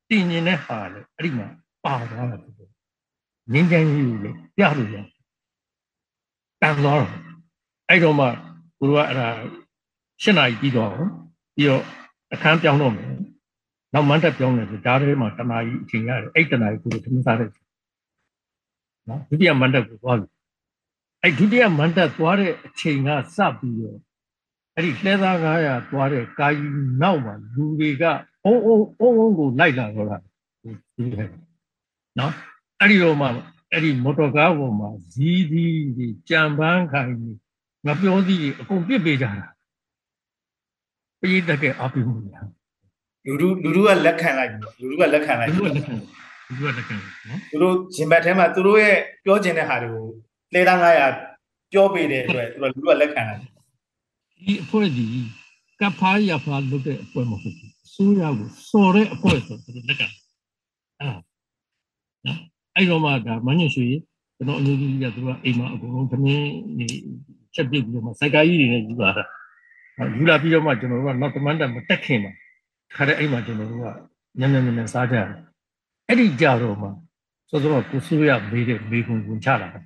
တင်ញင်တဲ့ဟာလေအဲ့ဒီမှာပါသွားတာဖြစ်တယ်ငင်းချမ်းကြီးကိုလေပြလို့ရတန်သွားတော့အဲ့တော့မှကိုကအဲ့ဒါရှင်းနာကြီးပြီးတော့ပြီးတော့အခန်းပြောင်းတော့မယ် နောက်မန်းတက်ပြောင်းတယ်ဆိုဒါထဲမှာတနာကြီးအချိန်ရတယ်အဲ့တနာကြီးကိုသမင်းစားတဲ့နော်ဒုတိယမန်းတက်ကိုသွားပြီအဲ့ဒုတိယမန်းတက်သွားတဲ့အချိန်ကစပြီးတော့အဲ့ဒီလှဲသား900သွားတဲ့ကာကြီးနောက်မှာလူတွေကအုံအုံအုံအုံကိုလိုက်လာတော့တာဒီလိုနော်အဲ့ဒီတော့မှအဲ့ဒီမော်တော်ကားပေါ်မှာဇီးသီးတွေကြံပန်းခိုင်ကြီးငပြောသီးတွေအကုန်ပြစ်ပေးကြတာပြည်တကအပိမှုညာ လူလူလူလူကလက်ခံလိုက်ပြီလူလူကလက်ခံလိုက်လူပြီကလက်ခံလူကလက်ခံနော်သူတို့ဂျင်ဘတ်ထဲမှာသူတို့ရဲ့ပြောချင်တဲ့ဟာတွေကိုလေသား900ပြောပေးတဲ့အတွက်သူတို့လူလူကလက်ခံလိုက်ဒီအဖွဲ့ဒီကဖားရဖားလုပ်တဲ့အဖွဲ့မဟုတ်ဘူးအစိုးရကိုစော်တဲ့အဖွဲ့ဆိုသူတို့လက်ခံအဲ့နော်အဲ့တော့မှဒါမညွှန်ရွှေကျွန်တော်အမျိုးကြီးကသူကအိမ်မှာအကုန်လုံးသမင်းနေချက်ပြစ်ပြီးတော့မှစိုက်ကားကြီးတွေနဲ့ယူလာတာယူလာပြီးတော့မှကျွန်တော်တို့ကနောက်တမန်တက်မတက်ခင်မှာ ခါတဲ့အိမ်မှာကျွန်တော်တို့ကညံ့ညံ့ညံ့စားကြတယ်အဲ့ဒီကြတော့မှစောစောကကိုစိုးရမေးတဲ့မေးခွန်းကိုချလာတာ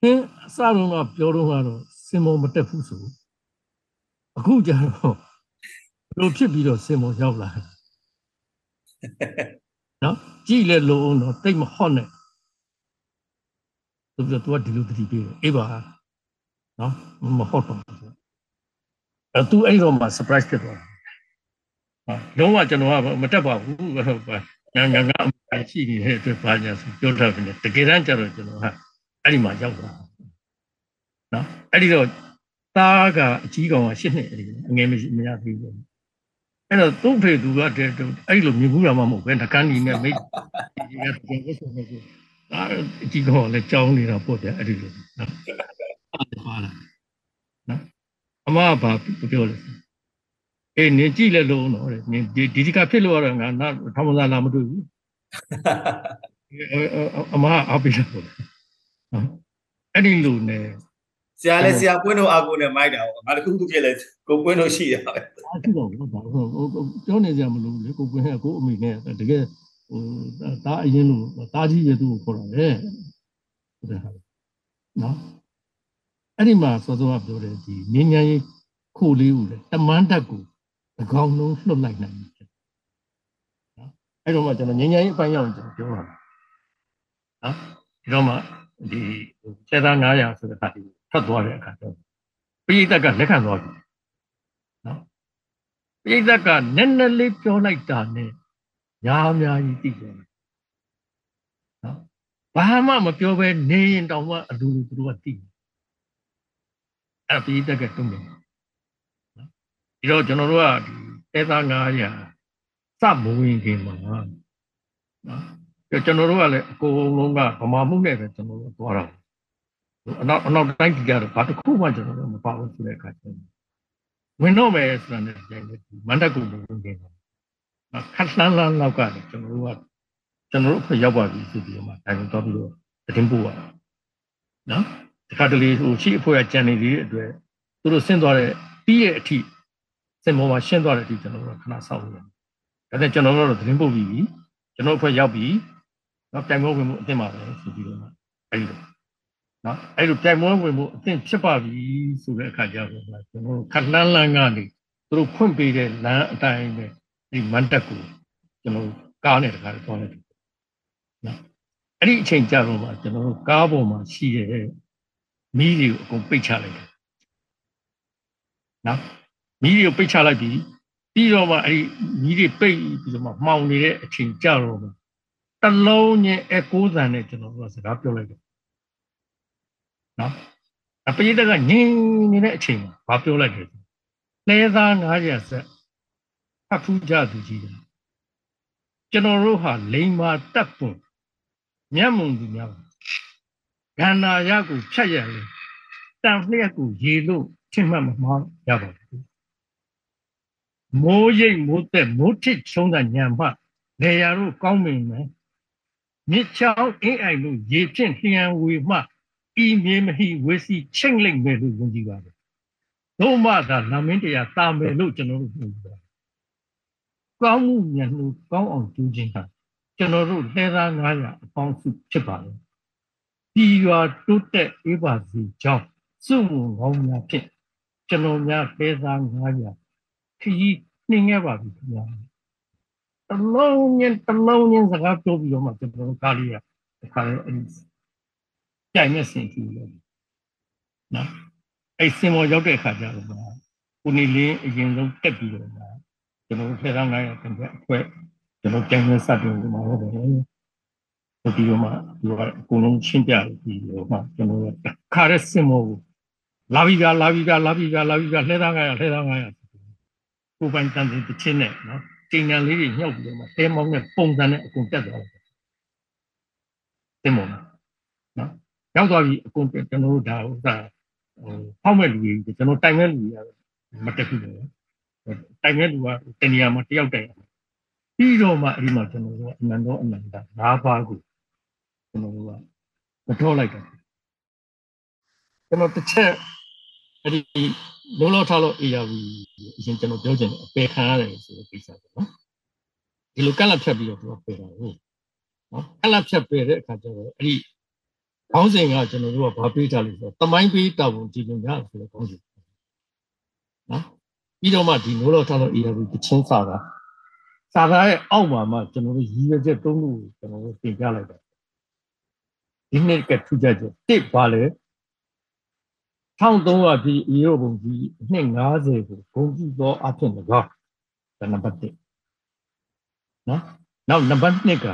ဟင်းအစတုန်းကပြောတော့ကတော့စင်မောမတက်ဘူးဆိုအခုကျတော့ဘလို့ဖြစ်ပြီးတော့စင်မောရောက်လာနော်ကြည့်လဲလို့အောင်တော့တိတ်မဟော့နဲ့သူကသူကဒီလိုတတိပေးတယ်အေးပါနော်မဟော့တော့အဲသူအဲ့တော့မှ surprise ဖြစ်သွားတာ လုံးဝကျွန်တော်ကမတက်ပါဘူးငါငါငါရှိနေတဲ့အတွက်ဘာညာဆိုပြောထားတယ်တကယ်တမ်းကျတော့ကျွန်တော်ကအဲ့ဒီမှာရောက်သွားနော်အဲ့ဒီတော့သားကအကြီးကောင်ကရှစ်နှစ်အဲ့ဒီအငယ်မရှိမရသေးဘူးအဲ့တော့သူ့ဖေသူကတည်းကအဲ့လိုမြင်ဘူးရမှာမဟုတ်ပဲငကန်းကြီးနဲ့မိတ်ဒီကပြန်ကိုဆိုနေကိုအာအကြီးကောင်ကလည်းကြောင်းနေတာပေါ့ဗျအဲ့ဒီလိုနော်အဲ့ပါလားနော်အမကဘာပြောလဲ အေးနင်ကြည့်လဲလို့တော့တဲ့နင်ဒီဒီကဖြစ်လို့ရတော့ငါနောက်ထောင်မစားလာမတွေ့ဘူးအမအားပေးလို့နော်အဲ့ဒီလိုနဲ့ဆရာလည်းဆရာပွင့်တို့အာကိုနဲ့မိုက်တာပေါ့ငါတခုခုဖြစ်လဲကိုပွင့်တို့ရှိတာပဲအားကြည့်တော့ဘာလို့ပြောနေကြမလို့လေကိုကွင်းကကိုအမိနဲ့တကယ်ဟိုတားအရင်လို့တားကြီးရဲ့သူ့ကိုခေါ်တာလေဟုတ်တယ်ဟာနော်အဲ့ဒီမှာစောစောကပြောတယ်ဒီငင်းညာရေးခိုလေးဦးလေတမန်းတက်ကို အကောင်လုံးလှုပ်လိုက်နိုင်တယ်နော်အဲ့တော့မှကျွန်တော်ငင်းညာရေးအပိုင်းရောက်ကျွန်တော်ပြောတာနော်ဒီတော့မှဒီစေသား900ဆိုတဲ့ဟာဒီထွက်သွားတဲ့အခါကျတော့ပိဋကတ်ကလက်ခံသွားပြီနော်ပိဋကတ်နည်းနည်းလေးပြောလိုက်တာနဲ့ညာအများကြီးသိတယ်နော်ဘာမှမပြောဘဲနေရင်တောင်မှအလူလူသူတို့ကသိတယ်အဲ့ပိဋကတ်တုံးတယ်နော် ဒီတော့ကျွန်တော်တို့ကဒီတဲသား900စမဝင်ခင်မှာနော်ကျွန်တော်တို့ကလည်းအကုန်လုံးကဗမာမှုနဲ့ပဲကျွန်တော်တို့သွားတာအနောက်အနောက်တိုင်းပြည်ကတော့ဘာတစ်ခုမှကျွန်တော်တို့မပါဘူးဆိုတဲ့အခါကျတော့ဝင်တော့မယ်ဆိုတာနဲ့ပြန်တယ်မန္တကူဝင်နေတယ်ခက်လှမ်းလှမ်းလောက်ကလည်းကျွန်တော်တို့ကကျွန်တော်တို့ဖရောက်ပါပြီဆိုပြီးတော့မှတိုင်တော့ပြီးတော့တင်ပို့ရနော်တခါတလေဟိုရှိအဖွဲကကြံနေသေးတဲ့အတွက်သူတို့ဆင်းသွားတဲ့ပြီးရဲ့အထိ စင်မောမှာရှင်းသွားတဲ့အထိကျွန်တော်တို့ခဏဆောက်လို့ရတယ်ဒါနဲ့ကျွန်တော်တို့တော့တင်ပို့ပြီးပြီကျွန်တော်အဖွဲ့ရောက်ပြီနော်တိုင်မိုးဝင်မှုအသင့်ပါပဲဆိုပြီးတော့မှအဲ့လိုနော်အဲ့လိုတိုင်မိုးဝင်မှုအသင့်ဖြစ်ပါပြီဆိုတဲ့အခါကျတော့ကျွန်တော်ခက်လန်းလန်းကနေသူတို့ဖွင့်ပေးတဲ့လမ်းအတိုင်းပဲဒီမန်တက်ကိုကျွန်တော်ကားနဲ့တခါတော့လိုက်နော်အဲ့ဒီအချိန်ကြာတော့မှကျွန်တော်တို့ကားပေါ်မှာရှိတဲ့မီးတွေကိုအကုန်ပိတ်ချလိုက်တယ်နော် မီးတွေကိုပိတ်ချလိုက်ပြီးပြီးတော့မှအဲ့ဒီမီးတွေပိတ်ပြီးတော့မှမှောင်နေတဲ့အချိန်ကြာတော့မှတလုံးချင်းအကိုးတန်နဲ့ကျွန်တော်တို့ကစကားပြောလိုက်တယ်နော်အပိဒကငင်းနေတဲ့အချိန်မှာဘာပြောလိုက်တယ်လဲသား900ဆက်ဖတ်ဖူးကြသူကြီးတယ်ကျွန်တော်တို့ဟာလိန်မာတက်ပွန်မျက်မှန်သူများဂန္ဓာရကိုဖြတ်ရလေတန်လျက်ကိုရေလို့ထင်မှတ်မမှားရပါဘူး မိုးရိပ်မိုးသက်မိုးထစ်ချုံးတဲ့ညံမှလေယာတို့ကောင်းမင်မယ်မြစ်ချောင်းအင်းအိုင်တို့ရေဖြင့်လျှံဝေမှဤမြေမဟိဝေစီချိတ်လိုက်မယ်လို့ယုံကြည်ပါတယ်တို့မှသာနာမင်းတရားတာမယ်လို့ကျွန်တော်တို့ပြောပါတယ်ကောင်းမှုဉာဏ်လို့ကောင်းအောင်ကြိုးခြင်းဟာကျွန်တော်တို့လှဲသား900အပေါင်းစုဖြစ်ပါတယ်ပြည်ရွာတိုးတက်အေးပါစီကြောင့်စုမှုကောင်းများဖြင့်ကျွန်တော်များလှဲသား900 ခကြီးနှင်းခဲ့ပါပြီခင်ဗျာတလုံးချင်းတလုံးချင်းစကားပြောပြီးတော့မှကျွန်တော်တို့ကားလေးကတခါလေအဲ့ဒီကြိုင်မဲ့စင်ကြည့်လို့နော်အဲ့စင်မောရောက်တဲ့အခါကျတော့ကိုနေလင်းအရင်ဆုံးတက်ပြီးတော့ကျွန်တော်ဖေရန်900တင်တဲ့အခွဲကျွန်တော်ကြိုင်မဲ့စတင်ဒီမှာဟုတ်တယ်ဟိုဒီမှာဒီကအကုန်လုံးရှင်းပြပြီးတော့မှကျွန်တော်ခါရက်စင်မောကိုလာပြီးကြလာပြီးကြလာပြီးကြလာပြီးကြလှဲသား900လှဲသား900 ကိုပိုင်တန်တဲ့ချင်းနဲ့နော်ချိန်ငံလေးတွေညှောက်ပြီးတော့မှတဲမောင်းနဲ့ပုံစံနဲ့အကုန်တက်သွားတယ်တင်မောင်းနော်ရောက်သွားပြီအကုန်ကျွန်တော်တို့ဒါဥစ္စာဟိုဖောက်မဲ့လူကြီးကျွန်တော်တိုင်မဲ့လူကြီးမတက်ဘူးလေတိုင်မဲ့လူကတနေရာမှာတယောက်တိုင်ပြီးတော့မှအဲ့ဒီမှာကျွန်တော်တို့ကအနန္တောအနန္တ၅ပါးကိုကျွန်တော်တို့ကမထောလိုက်တယ်ကျွန်တော်တစ်ချက်အဲ့ဒီ လုံးလောက်ထားလို့ ARV အရင်ကျွန်တော်ပြောချင်တယ်အပယ်ခံရတယ်ဆိုတဲ့ကိစ္စပေါ့နော်ဒီလိုကက်လက်ဖြတ်ပြီးတော့သူကပယ်တာဟုတ်နော်ကက်လက်ဖြတ်ပယ်တဲ့အခါကျတော့အဲ့ဒီခေါင်းစဉ်ကကျွန်တော်တို့ကဘာပေးထားလို့ဆိုတော့တမိုင်းပေးတာဝန်ကြည်လို့ရဆိုတဲ့ခေါင်းစဉ်နော်ပြီးတော့မှဒီလုံးလောက်ထားလို့ ARV တချင်းစာတာစာသားရဲ့အောက်မှာမှကျွန်တော်တို့ရည်ရွယ်ချက်သုံးခုကိုကျွန်တော်တို့တင်ပြလိုက်တယ်ဒီနေ့ကထူးခြားချက်တစ်ပါလေ 1300ပြည်အေရိုပုံကြီးနှစ်90ကိုဂုံကြည့်သောအဖြစ်၎င်းဒါနံပါတ်1နော်နောက်နံပါတ်2က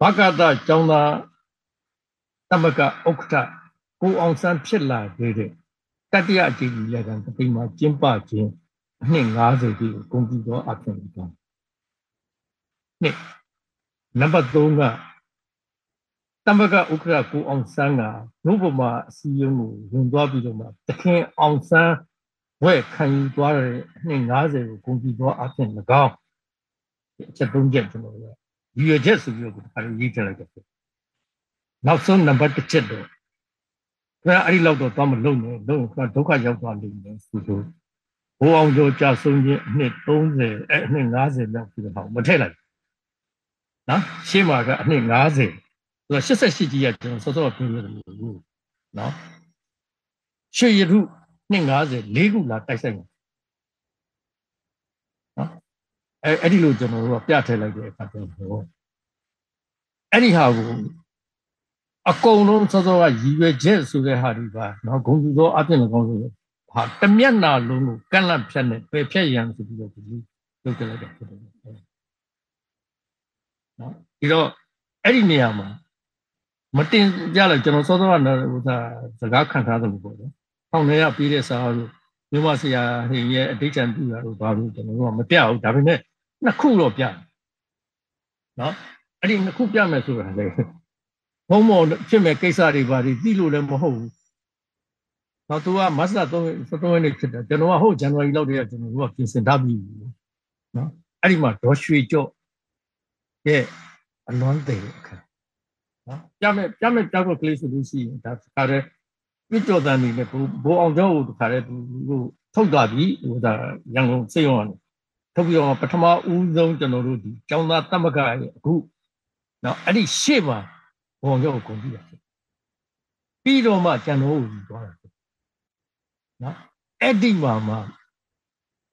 ဘဂတကျောင်းသားတမကဥက္ကဋကိုအောင်ဆန်းဖြစ်လာခဲ့တဲ့တတိယအကြိမ်ကြီးရကံတပိမှာကျင်းပခြင်းအနှစ်90ပြည်ကိုဂုံကြည့်သောအဖြစ်၎င်းနှစ်နံပါတ်3က တမ္ပကဥက္ကရာကိုအောင်ဆန်းကနုပမာအစည်းအရုံးကိုဝင်သွားပြီးတော့မှတခင်အောင်ဆန်းဝဲခံယူသွားတဲ့အနှစ်90ကိုဂုဏ်ပြုသောအဖြစ်၎င်းအချက်၃ချက်ကျွန်တော်တို့ရည်ရွယ်ချက်ဆိုပြီးတော့ဒါလည်းရေးထည့်လိုက်တယ်နောက်ဆုံးနံပါတ်1ချက်တော့ဒါအဲ့ဒီလောက်တော့သွားမလုံနဲ့လုံဒုက္ခရောက်သွားလိမ့်မယ်ဆိုတော့ဘိုးအောင်ကျော်ကြာဆုံးခြင်းအနှစ်30အဲအနှစ်90လောက်ပြီးတော့မထည့်လိုက်နော်ရှေ့မှာကအနှစ်90 ဆိုတော့88ကြီးကကျွန်တော်စောစောပြောရတယ်လို့နော်ရွှေရထု250၄ခုလာတိုက်ဆိုင်တယ်နော်အဲအဲ့ဒီလိုကျွန်တော်တို့ကပြထည့်လိုက်တဲ့အခါကျတော့အဲ့ဒီဟာကိုအကုန်လုံးစောစောကရည်ရွယ်ချက်ဆိုတဲ့ဟာဒီပါနော်ဂုံသူသောအပြင်လည်းကောင်းဆိုဟာတမျက်နာလုံးကိုကန့်လန့်ဖြတ်နေပယ်ဖြတ်ရန်ဆိုပြီးတော့ဒီလုပ်ကြလိုက်တာဖြစ်တယ်နော်ဒီတော့အဲ့ဒီနေရာမှာ မတင်ကြလို့ကျွန်တော်စောစောကဟိုသာစကားခံထားတယ်လို့ပေါ့နော်။ထောင်ထဲကပြီးတဲ့စာလို့မြမဆရာဟင်ရဲ့အဋ္ဌံပြတာလို့ဘာလို့ကျွန်တော်တို့ကမပြဘူးဒါပေမဲ့နှစ်ခုတော့ပြနော်အဲ့ဒီနှစ်ခုပြမယ်ဆိုတာလေဘုံမော်ဖြစ်မဲ့ကိစ္စတွေပါဒီသိလို့လည်းမဟုတ်ဘူးနောက်သူကမတ်လ3 3ရက်နေ့ဖြစ်တယ်ကျွန်တော်ကဟုတ်ဇန်နဝါရီလောက်တည်းကကျွန်တော်တို့ကပြင်ဆင်ထားပြီးနော်အဲ့ဒီမှာဒေါ်ရွှေကျော့ရဲ့အလွမ်းသေးအခါ နော်ပြမယ်ပြမယ်တောက်ကလေးဆိုလို့ရှိရင်ဒါခါရဲပြကြော်တန်နေနဲ့ဘိုးအောင်ကျော်ကိုခါရဲသူထုတ်သွားပြီဟိုဒါရန်ကုန်စေရုံကနေထုတ်ပြီးတော့ပထမဦးဆုံးကျွန်တော်တို့ဒီကျောင်းသားတမကရဲ့အခုနော်အဲ့ဒီရှေ့မှာဘိုးအောင်ကျော်ကိုဂုဏ်ပြုတာဖြစ်ပြီးတော့မှကျွန်တော်ကိုယူသွားတာဖြစ်နော်အဲ့ဒီမှာမှ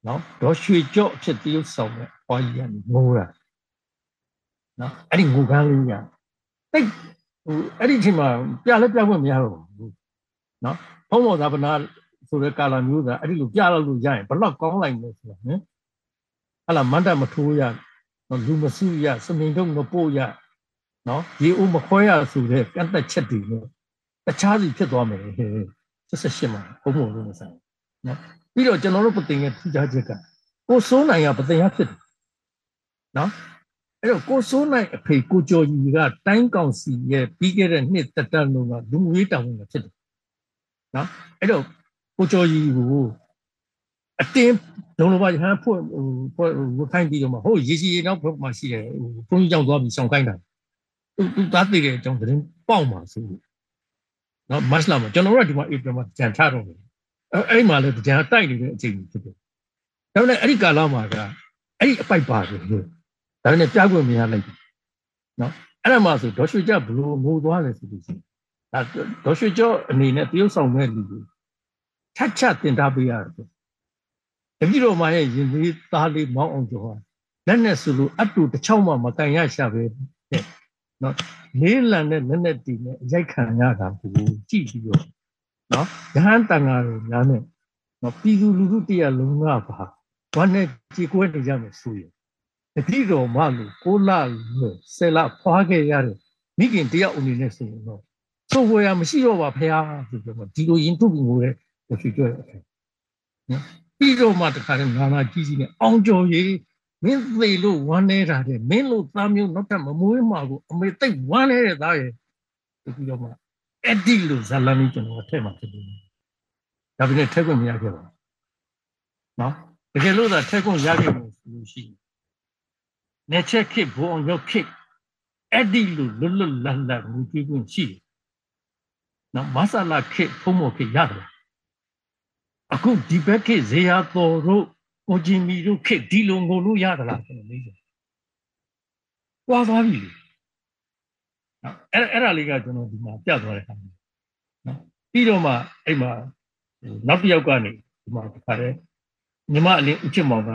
နော်ဒေါ်ရွှေကျော့အဖြစ်တရုပ်ဆောင်တဲ့ဘွားကြီးကနေငိုးတာနော်အဲ့ဒီငိုကန်းလေးက တိတ်ဟိုအဲ့ဒီအချိန်မှာပြလဲပြခွင့်မရတော့ဘူးနော်ဖုံးမော်သာပနာဆိုတဲ့ကာလာမျိုးကအဲ့ဒီလိုပြလို့လို့ရရင်ဘလောက်ကောင်းလိုက်လဲဆိုတာနော်ဟလာမန္တမထိုးရနော်လူမစုရစမိန်တော့မပို့ရနော်ရေဦးမခွဲရဆိုတဲ့ကန့်သက်ချက်တွေနဲ့တခြားစီဖြစ်သွားမယ်ဟဲ့ဆက်ဆက်ရှင်းမှာဘုံဘုံလို့မဆိုင်နော်ပြီးတော့ကျွန်တော်တို့ပတင်ရဲ့ထူးခြားချက်ကကိုစိုးနိုင်ကပတင်ရဖြစ်တယ်နော် အဲ့တော့ကိုစိုးနိုင်အဖေကိုကျော်ကြီးကတိုင်းကောင်စီရဲ့ပြီးခဲ့တဲ့နှစ်တက်တန်းလုံးကလူငွေတောင်းဝင်ဖြစ်တယ်နော်အဲ့တော့ကိုကျော်ကြီးကိုအတင်းဒုံလိုပါဟန်ဖွင့်ဟိုဖွင့်ခိုင်းပြီးတော့မှဟိုရေစီရေနောက်ဘက်မှာရှိတယ်ဟိုဘုန်းကြီးကြောင့်သွားပြီးဆောင်ခိုင်းတာသူသူသားသိတဲ့အကြောင်းသတင်းပေါက်မှာဆိုနော်မတ်လာမှာကျွန်တော်တို့ကဒီမှာဧပြီမှာကြံထားတော့တယ်အဲ့ဒီမှာလည်းကြံတိုက်နေတဲ့အချိန်ဖြစ်တယ်ဒါပေမဲ့အဲ့ဒီကာလမှာကအဲ့ဒီအပိုက်ပါတယ်လို့ ဒါနဲ့ပြခွင့်မရလိုက်ဘူးနော်အဲ့ဒါမှဆိုဒေါ်ရွှေကြဘလို့ငိုသွားတယ်ဆိုလို့ရှိရင်ဒါဒေါ်ရွှေကျော်အနေနဲ့တရုတ်ဆောင်မဲ့လူကိုထတ်ချတင်ထားပေးရတယ်တပည့်တော်မရဲ့ရင်သေးသားလေးမောင်းအောင်ကျော်ဟာလက်နဲ့ဆိုလို့အတူတစ်ချောင်းမှမကန်ရရှာပဲတဲ့နော်လေးလံတဲ့လက်နဲ့တီနဲ့ရိုက်ခံရတာကိုကြည့်ပြီးတော့နော်ရဟန်းတန်ဃာတွေများနဲ့နော်ပြည်သူလူထုတရားလုံးကပါဘာနဲ့ကြည်ကွဲနေကြမယ်ဆိုရင် တတိတော်မလို့ကိုလာလို့ဆယ်လဖွားခဲ့ရတဲ့မိခင်တယောက်အနေနဲ့ဆိုရင်တော့သို့ဝယ်ရမရှိတော့ပါဖះဆိုပြီးတော့ဒီလိုရင်ထုတ်ပြီးငိုတဲ့ကိုရှိကြရတဲ့နော်ပြီးတော့မှတခါတည်းနာနာကြီးကြီးနဲ့အောင်ကျော်ကြီးမင်းသေလို့ဝမ်းနေတာတဲ့မင်းလို့သားမျိုးနောက်ထပ်မမွေးမှာကိုအမေသိပ်ဝမ်းနေတဲ့သားရဲ့ပြီးတော့မှအဲ့ဒီလိုဇလန်ကြီးကျွန်တော်ထည့်မှာဖြစ်တယ်ဒါပေမဲ့ထည့်ခွင့်မရခဲ့ပါဘူးနော်တကယ်လို့သာထည့်ခွင့်ရခဲ့လို့ဆိုလို့ရှိရင် နေချက်ခစ်ဘုံအောင်ရောက်ခစ်အဲ့ဒီလိုလွတ်လွတ်လပ်လပ်ငူကြည့်ခွင့်ရှိတယ်နော်မဆလာခစ်ဖုံးမခစ်ရတယ်အခုဒီဘက်ခစ်ဇေယျတော်တို့ကိုဂျင်မီတို့ခစ်ဒီလိုငုံလို့ရသလားကျွန်တော်မေးတယ်။ပွားသွားပြီလေ။နော်အဲ့အဲ့ဒါလေးကကျွန်တော်ဒီမှာပြသွားတဲ့အခါမှာနော်ပြီးတော့မှအဲ့မှာနောက်တစ်ယောက်ကနေဒီမှာတခါတည်းညီမအလင်းဥချစ်မောင်က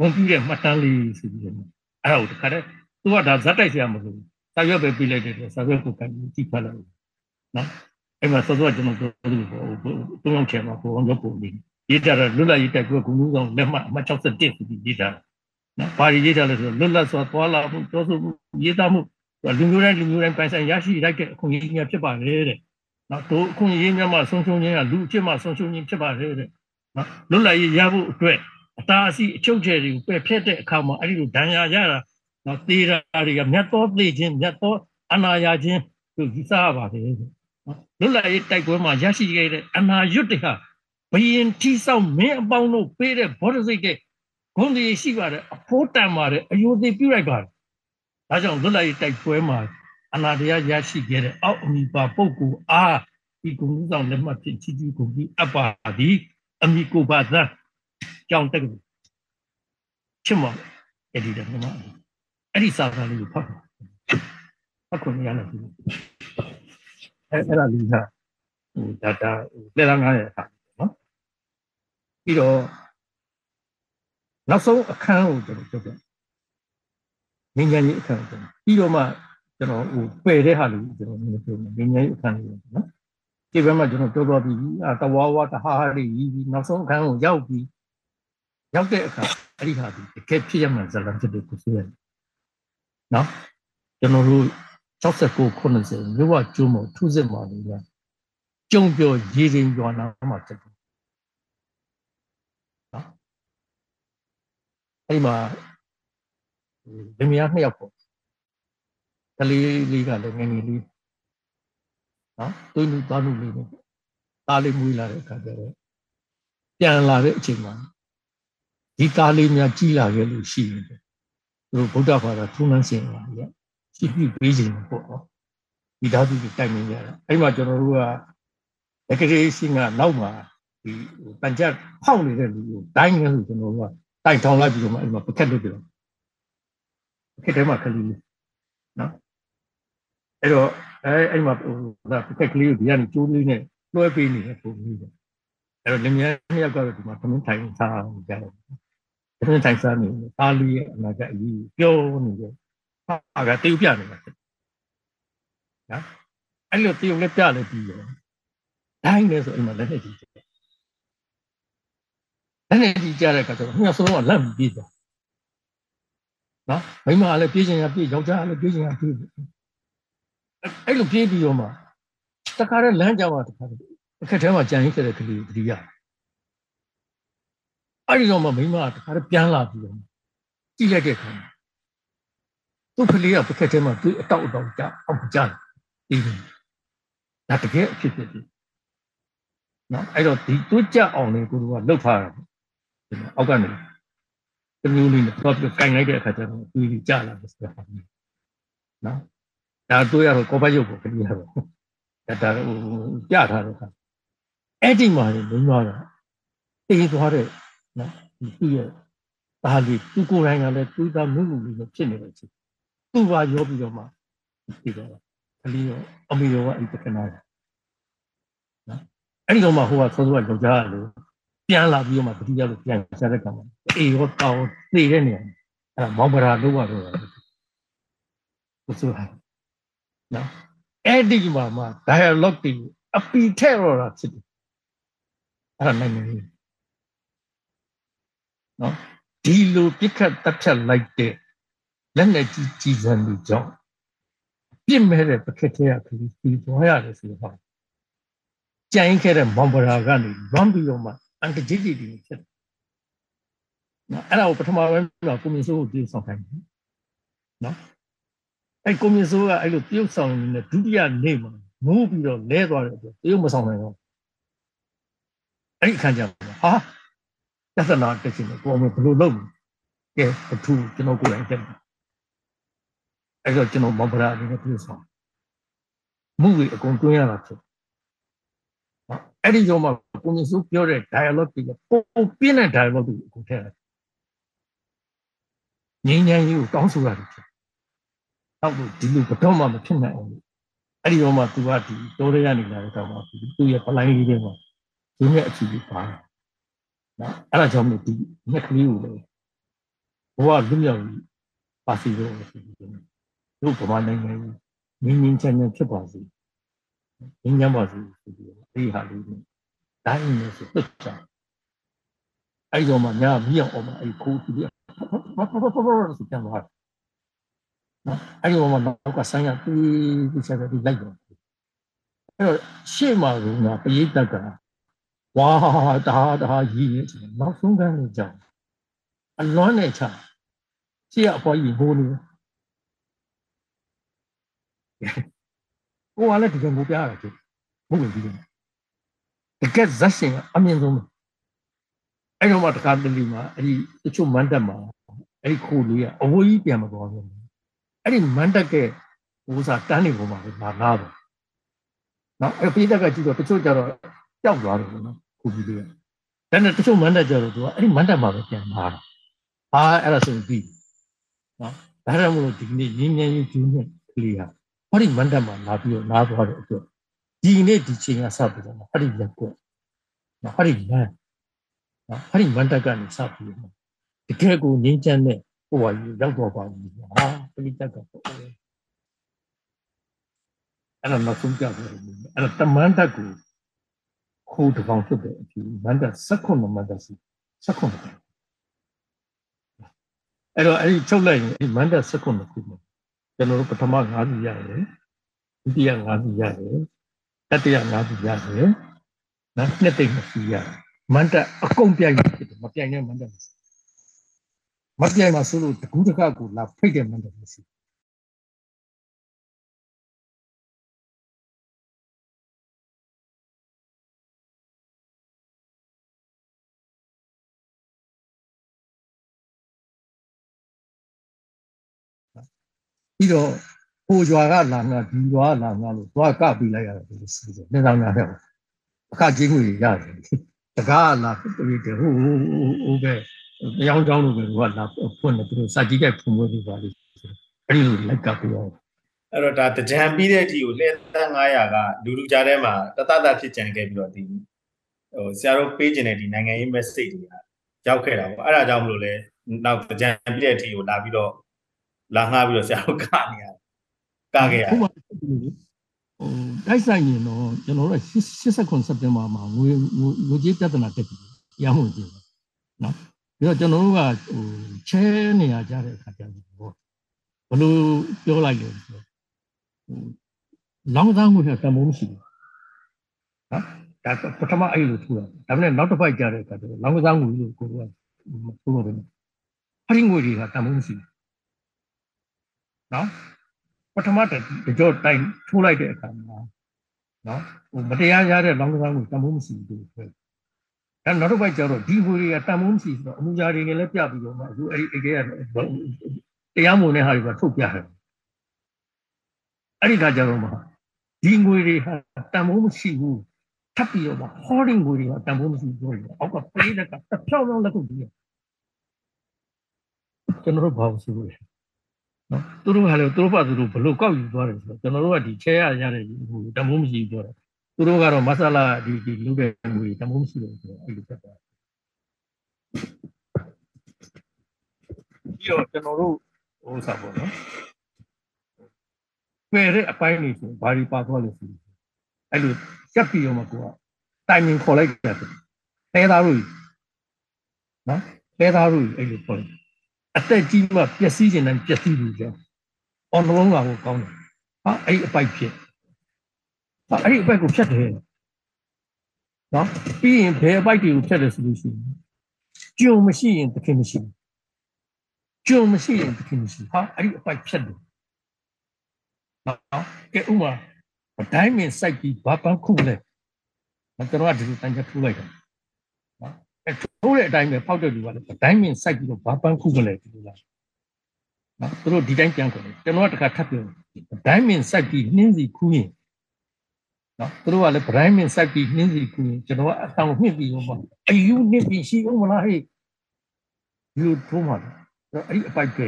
နေဂုံပြတဲ့မှတ်တမ်းလေးဆိုပြီးတော့အဲ့ဒါကိုတခါတည်းသူကဒါဇက်တိုက်ဆရာမလို့စာရွက်ပဲပြလိုက်တယ်စာရွက်ကိုကန်ကြည့်ဖတ်လိုက်နော်အဲ့မှာစောစောကျွန်တော်ပြောသလိုပေါ့သုံးယောက်ချင်မှာကိုအောင်တော့ပုံနေရေးတာလွတ်လပ်ရေးတိုက်ပွဲကုမှုဆောင်လက်မှတ်အမှတ်61ဆိုပြီးရေးတာနော်ဘာရေးတာလဲဆိုတော့လွတ်လပ်စွာသွားလာမှုပြောဆိုမှုရေးသားမှုလူမျိုးတိုင်းလူမျိုးတိုင်းပိုင်ဆိုင်ရရှိလိုက်တဲ့အခွင့်အရေးများဖြစ်ပါလေတဲ့နော်တို့အခွင့်အရေးများမှဆုံးရှုံးခြင်းကလူအဖြစ်မှဆုံးရှုံးခြင်းဖြစ်ပါလေတဲ့နော်လွတ်လပ်ရေးရဖို့အတွက် အတားအဆီးအချုပ်ချယ်တွေကိုပယ်ဖျက်တဲ့အခါမှာအဲ့ဒီလိုဒဏ်ရာရတာနော်သေတာတွေကမြတ်သောသေခြင်းမြတ်သောအနာရခြင်းတို့ယူဆရပါတယ်တဲ့လွတ်လပ်ရေးတိုက်ပွဲမှာရရှိခဲ့တဲ့အနာရွတ်တွေဟာဘယင်ထီဆောင်မင်းအပေါင်းတို့ပေးတဲ့ဘောဓစိတ်တဲ့ဂုဏ်တွေရှိပါတယ်အဖို့တန်ပါတယ်အယုသေးပြုလိုက်ပါတယ်ဒါကြောင့်လွတ်လပ်ရေးတိုက်ပွဲမှာအနာတရားရရှိခဲ့တဲ့အောက်အမိပါပုဂ္ဂိုလ်အားဒီဂုဏ်ဆောင်လက်မှတ်ဖြင့်ချီးကျူးဂုဏ်ပြုအပ်ပါသည်အမိကိုပါသ ကြောင်တက်ကူချစ်မော်အဲ့ဒီတော့မအဲ့ဒီစာသားလေးကိုဖတ်ပါဖတ်ခွင့်ရလာပြီအဲ့အဲ့ဒါလေးကဟို data လက်လာငားရတာနော်ပြီးတော့နောက်ဆုံးအခန်းကိုကျွန်တော်ပြောပြငင်းငယ်ကြီးအခန်းကိုပြီးတော့မှကျွန်တော်ဟိုပယ်တဲ့ဟာလေးကျွန်တော်ပြောမယ်ငင်းငယ်ကြီးအခန်းလေးနော်ဒီဘက်မှာကျွန်တော်ပြောတော့ပြီးအာတဝါဝါတဟာဟာလေးကြီးနောက်ဆုံးအခန်းကိုရောက်ပြီး ရောက်တဲ့အခါအဲ့ဒီဟာဒီတကယ်ဖြစ်ရမှန်ဇလံဖြစ်တဲ့ကိုဆိုရတယ်နော်ကျွန်တော်တို့69 90မြို့ဝကျိုးမထုစစ်မှာလေးကကြုံပြောရေရင်ရွာနာမှာဖြစ်တယ်နော်အဲ့ဒီမှာဗမာနှစ်ယောက်ပေါ့ကလေးလေးကလည်းငငယ်လေးနော်တွေးလူသွားလူလေးနဲ့တသားလေးမွေးလာတဲ့အခါကျတော့ပြန်လာတဲ့အချိန်မှာ ဒီသားလေးများကြီးလာခဲ့လို့ရှိရင်သူတို့ဗုဒ္ဓဘာသာထုံးနှံစင်လာရရှိပြီးပေးခြင်းပေါ့နော်ဒီဓာတ်ကြီးတိုင်နေကြတာအဲ့မှာကျွန်တော်တို့ကတကယ်ရှိငါနောက်မှာဒီပัญจဖောက်နေတဲ့လူကိုတိုင်းနေလို့ကျွန်တော်တို့ကတိုင်ထောင်လိုက်ပြီးတော့မှအဲ့မှာပကက်လုပ်တယ်ပကက်ထဲမှာခလေးလေးနော်အဲ့တော့အဲအဲ့မှာဟိုဒါပကက်ကလေးကိုဒီကနေကျိုးလေးနဲ့လွှဲပေးနေတဲ့ပုံမျိုးပဲအဲ့တော့လင်မယားနှစ်ယောက်ကတော့ဒီမှာသမင်းထိုင်စားကြတယ် သမင်းထိုင်စားနေအားလေးရဲ့အနာကအကြီးပြောနေတယ်ဟာကတေးပြနေမှာနော်အဲ့လိုတေးလည်းပြလည်းပြီးရောတိုင်းလဲဆိုအိမ်မှာလက်နဲ့ကြည့်တယ်လက်နဲ့ကြည့်ကြတဲ့အခါကျတော့နှစ်ယောက်စလုံးကလက်ပြီးပြေးသွားနော်မိမကလည်းပြေးချင်ရပြေးယောက်ျားကလည်းပြေးချင်ရပြေးအဲ့လိုပြေးပြီးတော့မှတခါတည်းလမ်းကြောင်တာတခါတည်းအခက်ထဲမှာကြံရင်းခဲ့တဲ့ကလေးကိုတတိယ အဲ့ဒီတော့မှမိမကတခါတည်းပြန်လာပြီးတော့ကြည့်လိုက်တဲ့အခါသူ့ကလေးကပကက်ထဲမှာသူ့အတောက်အတောက်ကြအောင်ကြတယ်ဒီဒါတကယ်အဖြစ်ဖြစ်ပြီနော်အဲ့တော့ဒီတွကြအောင်လေကိုကလှုပ်ထားတာအောက်ကနေတမျိုးလေးနဲ့တော့ပြကင်လိုက်တဲ့အခါကျတော့ဒီကြလာတယ်ဆိုတာနော်ဒါတို့ရတော့ကောပတ်ရုပ်ကိုကလေးရတော့ဒါဟိုပြထားတဲ့အခါအဲ့ဒီမှာနေသွားတာတေးသွားတဲ့ နော်သူ့ရဲ့ဒါလေးသူကိုယ်တိုင်ကလည်းသူ့သားမှုမှုလေးဖြစ်နေတယ်ချင်းသူ့ဘာရောပြီးတော့မှဒီတော့ကလေးရောအမေရောကအဲ့တကနာနော်အဲ့ဒီတော့မှဟိုကစောစောကယောက်ျားကလေပြန်လာပြီးတော့မှတတိယလို့ပြန်ဆက်တဲ့ကံမှာအေးရောတောင်းသိတဲ့နေရာအဲ့ဒါမောင်ပရာလို့ကတော့ဟုတ်ဆိုတာနော်အဲ့ဒီမှာမှ dialogue တွေအပီထဲတော့တာဖြစ်တယ်အဲ့ဒါနိုင်နေပြီ နော်ဒီလိုပြစ်ခတ်တက်ဖြတ်လိုက်တဲ့လက်နဲ့ကြီးကြီးစံလူကြောင့်ပြစ်မဲ့တဲ့ပခက်ထဲကခရီးပြီးသွားရတယ်ဆိုတော့ကြိုင်ခဲ့တဲ့မောင်ပရာကနေလွမ်းပြီးတော့မှအန်တဂျီဂျီတီဖြစ်တယ်နော်အဲ့ဒါကိုပထမပိုင်းမှာကိုမြင့်စိုးကိုပြုဆောင်ခိုင်းတယ်နော်အဲ့ကိုမြင့်စိုးကအဲ့လိုပြုဆောင်နေတဲ့ဒုတိယနေ့မှာမူးပြီးတော့လဲသွားတဲ့အတွက်တရုတ်မဆောင်နိုင်တော့အဲ့ဒီအခါကျတော့ဟာ ပြဿနာတက်ချင်တယ်ကိုအောင်ဘယ်လိုလုပ်လဲကဲအထူးကျွန်တော်ကိုယ်တိုင်တက်တယ်အဲ့တော့ကျွန်တော်မောင်ပရာအနေနဲ့ပြုဆောင်မှုတွေအကုန်တွင်းရတာဖြစ်အဲ့ဒီကြောင့်မှကိုမြင့်စိုးပြောတဲ့ dialogue တွေပုံပြင်းတဲ့ dialogue တွေအကုန်ထည့်လိုက်ငြိမ်းချမ်းရေးကိုတောင်းဆိုရတယ်ဖြစ်နောက်ဒီလိုဘတော်မှမဖြစ်နိုင်အောင်အဲ့ဒီတော့မှသူကဒီတိုးရရနေလာတဲ့ကောင်မှသူ့ရဲ့ပလိုင်းလေးတွေမှာဒီနဲ့အချီပြီးပါ နော်အဲ့ဒါကြောင့်မို့ဒီငှက်ကလေးကိုလည်းဘဝလွတ်မြောက်ပါစီလို့ဆိုပြီးတို့ဗမာနိုင်ငံကြီးငြိမ်းငြိမ်းချမ်းချမ်းဖြစ်ပါစေငြိမ်းချမ်းပါစေဆိုပြီးဒီဟာလေးကိုတိုင်းနေဆိုပြတ်ချာအဲ့တော့မှညာမြောက်အောင်မှအဲ့ခိုးပြီးဘာဘာဘာဘာဆိုပြန်သွားနော်အဲ့ဒီမှာနောက်ကဆိုင်းရပြီးပြီးဆက်ပြီးလိုက်တော့အဲ့တော့ရှေ့မှာကပရိသတ်က ဝါဒါဒါကြီးနေတယ်နောက်ဆုံးကန်းကိုကြောက်အလွမ်းနဲ့ချရှေ့ကအပေါ်ကြီးဟိုးနေကိုကလည်းဒီကငိုပြရတာကျဘုဝင်ပြီးတယ်တကယ်ဇက်ရှင်အမြင့်ဆုံးအဲ့တော့မှတခါတလေမှာအဲ့ဒီတချို့မန်တက်မှာအဲ့ဒီခိုးလေးကအဝေးကြီးပြန်မသွားဘူးအဲ့ဒီမန်တက်ကဟိုစားတန်းနေပေါ်မှာပဲလာလာတော့နော်အဲ့ပိတက်ကကြည့်တော့တချို့ကြတော့ ပျောက်သွားတယ်နော်ခုကြီးလေးကဒါနဲ့တချို့မန်တက်ကြတော့သူကအဲ့ဒီမန်တက်မှာပဲပြန်လာတာဟာအဲ့ဒါဆိုပြီးနော်ဒါရမို့ဒီနေ့ရင်းငြိမ်းရေးကျူးနဲ့ကလေးဟာဟောဒီမန်တက်မှာလာပြီးတော့နားသွားတဲ့အတွက်ဒီနေ့ဒီချိန်ကစပြီးတော့ဟောဒီလက်ကွက်နော်ဟောဒီလမ်းနော်ဟောဒီမန်တက်ကနေစပြီးတော့တကယ်ကိုငြိမ်းချမ်းတဲ့ဟိုဟာရောက်တော့ပါဘူးဟာပလိတတ်ကပေါ့အဲ့ဒါနောက်ဆုံးပြတယ်အဲ့ဒါတမန်တက်ကို ခိုးတစ်ပေါင်းဖြစ်တဲ့အဖြစ်မန္တ16မန္တစီ16အဲ့တော့အဲ့ဒီချုပ်လိုက်ရင်အဲ့မန္တ16ခုမှာကျွန်တော်တို့ပထမ9စီရတယ်ဒုတိယ9စီရတယ်တတိယ9စီရတယ်နော်နှစ်သိမ့်2စီရတယ်မန္တအကုန်ပြိုင်ဖြစ်တယ်မပြိုင်နဲ့မန္တမပြိုင်မှာဆိုလို့တကူးတကကိုလာဖိတ်တယ်မန္တမရှိ ပြီးတော့ဟိုရွာကလာငါဒီရွာကလာငါလို့သွားကပြီးလိုက်ရတယ်ဒီစီစဉ်နေဆောင်ရတယ်အခကြေးငွေရတယ်တကားလာပြီးတယ်ဟိုဟိုဟိုပဲတရားကြောင်းလို့ပဲဟိုကလာဖွင့်တယ်သူတို့စာကြည့်တဲ့ဖွင့်ပွဲတွေပါလိအဲ့ဒီလိုလိုက်ကပ်ပြီးတော့အဲ့တော့ဒါတကြံပြီးတဲ့အထိကိုလက်သက်900ကလူလူကြားထဲမှာတတတဖြစ်ကြံခဲ့ပြီးတော့ဒီဟိုဆရာတို့ပေးခြင်းတဲ့ဒီနိုင်ငံရေး message တွေကရောက်ခဲ့တာပေါ့အဲ့ဒါကြောင့်မလို့လဲနောက်ကြံပြီးတဲ့အထိကိုလာပြီးတော့ လာငှားပြီးတော့ဆရာတို့ကနေရတယ်ကခဲ့ရတယ်ဟိုတိုက်ဆိုင်ရင်တော့ကျွန်တော်တို့89စက်တင်ဘာမှာငွေငွေကြေးပြဿနာတက်ပြီးရမှုကြည့်နော်ပြီးတော့ကျွန်တော်တို့ကဟိုချဲနေရကြတဲ့အခါကျတော့ဘလို့ပြောလိုက်လို့ဆိုတော့လောင်းသားငွေကတမိုးမရှိဘူးနော်ဒါပထမအဲ့လိုထူတာဒါပေမဲ့နောက်တစ်ပိုက်ကြတဲ့အခါကျတော့လောင်းသားငွေလို့ကိုကထူလို့ပဲအဲ့ဒီငွေတွေကတမိုးမရှိဘူး နော်ပထမတကြောတိုင်ထိုးလိုက်တဲ့အခါမှာနော်ဟိုမတရားရတဲ့လောင်းကစားကိုတမိုးမရှိဘူးဆိုအဲနောက်တစ်ပိုက်ကျတော့ဒီဟိုတွေကတမိုးမရှိဆိုတော့အမှုကြတွေလည်းပြပြီးတော့မှအခုအဲ့ဒီအကေကတရားမဝင်တဲ့ဟာတွေကထုတ်ပြတယ်အဲ့ဒီခါကျတော့မှဒီငွေတွေဟာတမိုးမရှိဘူးထပ်ပြီးတော့မှဟောဒီငွေတွေကတမိုးမရှိဘူးလို့အောက်ကပလေးလက်ကတစ်ဖြောင်းလုံးလက်ခုပ်ပြီးကျွန်တော်တို့ဘာလို့ဆိုလို့ နော်သူတို့ကလည်းသူတို့ဘာသူတို့ဘလို့ကောက်ယူသွားတယ်ဆိုတော့ကျွန်တော်တို့ကဒီချဲရရတဲ့ဟိုတမိုးမရှိဘူးပြောတာသူတို့ကတော့မဆလာဒီဒီလူတဲ့ငွေတမိုးမရှိဘူးဆိုတော့အဲ့လိုဖြစ်သွားပြီးတော့ကျွန်တော်တို့ဟိုစားပေါ့နော်ပယ်တဲ့အပိုင်းလေးဆိုဘာဒီပါသွားလို့ဆိုအဲ့လိုကြက်ပြီးတော့မှကိုကတိုင်မင်ခေါ်လိုက်တယ်တဲသားတို့နော်တဲသားတို့အဲ့လိုခေါ်လိုက် အသက်ကြီးမှပျက်စီးခြင်းနဲ့ပျက်စီးလို့ကြောအော်နှလုံးကကိုကောင်းတယ်ဟာအဲ့ဒီအပိုက်ဖြစ်ဟာအဲ့ဒီအပိုက်ကိုဖြတ်တယ်နော်ပြီးရင်ဘယ်အပိုက်တွေကိုဖြတ်တယ်ဆိုလို့ရှိရင်ကြုံမရှိရင်သခင်မရှိဘူးကြုံမရှိရင်သခင်မရှိဟာအဲ့ဒီအပိုက်ဖြတ်တယ်နော်ကဲဥမာဒိုင်းမင်စိုက်ပြီးဘာပန်းခုလဲကျွန်တော်ကဒီလိုတန်ချက်ထိုးလိုက်တာ ထိုးတဲ့အတိုင်းပဲဖောက်တဲ့လူကလည်းဒိုင်းမင်စိုက်ပြီးတော့ဘာပန်းခုမလဲဒီလိုလားနော်သူတို့ဒီတိုင်းပြန်ကုန်တယ်ကျွန်တော်ကတခါထပ်ပြောဒိုင်းမင်စိုက်ပြီးနှင်းစီခူးရင်နော်သူတို့ကလည်းဒိုင်းမင်စိုက်ပြီးနှင်းစီခူးရင်ကျွန်တော်ကအတောင်နှိပ်ပြီးတော့အယူနှိပ်ပြီးရှိအောင်မလားဟဲ့ယူထိုးမှာအဲ့ဒီအပိုက်ပဲ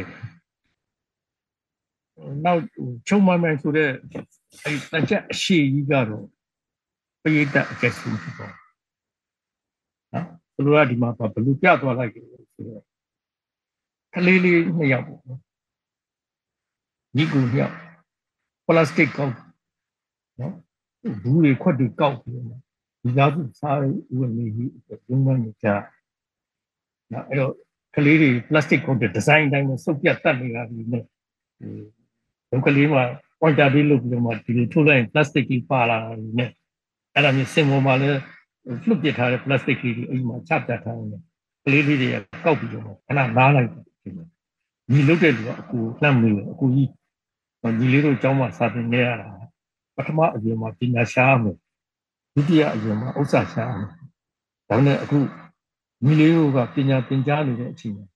နောက်ချုံမမိုင်ဆိုတဲ့အဲ့တန်ချက်အရှိကြီးကတော့ပိဋကအကျက်စုဖြစ်တော့နော် သူတို့ကဒီမှာဘလူပြသွားလိုက်တယ်ဆိုတော့ကလေးလေးနှစ်ယောက်ပေါ့နော်ညီကူနှစ်ယောက်ပလတ်စတစ်ကောက်နော်ဘူးတွေခွက်တွေကောက်ပြီးတော့ဒီသားစုစားဝင်နေပြီးရုံးမှနေကြနော်အဲ့တော့ကလေးတွေပလတ်စတစ်ကောက်တဲ့ဒီဇိုင်းတိုင်းကိုစုပ်ပြတ်တတ်နေတာဒီနဲ့ဒုကလေးမှာ pointer လေးလုပ်ပြီးတော့မှဒီလိုထုတ်လိုက်ရင် plastic ကြီးပါလာတယ်နဲ့အဲ့ဒါမျိုးစင်ပေါ်မှာလည်း လွတ်ပစ်ထားတဲ့ plastic လေးတွေအဲ့ဒီမှာချပြတ်ထားတယ်ကလေးလေးတွေကကောက်ပြီးတော့ခဏနားလိုက်တယ်ညီလုတ်တဲ့လူကအကူလှမ်းမေးတယ်အကူကြီးညီလေးတို့အကြောင်းမှစာသင်ခဲ့ရတာပထမအရင်မှာပညာရှားမယ်ဒုတိယအရင်မှာဥစ္စာရှားမယ်ဒါနဲ့အခုညီလေးတို့ကပညာသင်ကြားနေတဲ့အချိန်မှာ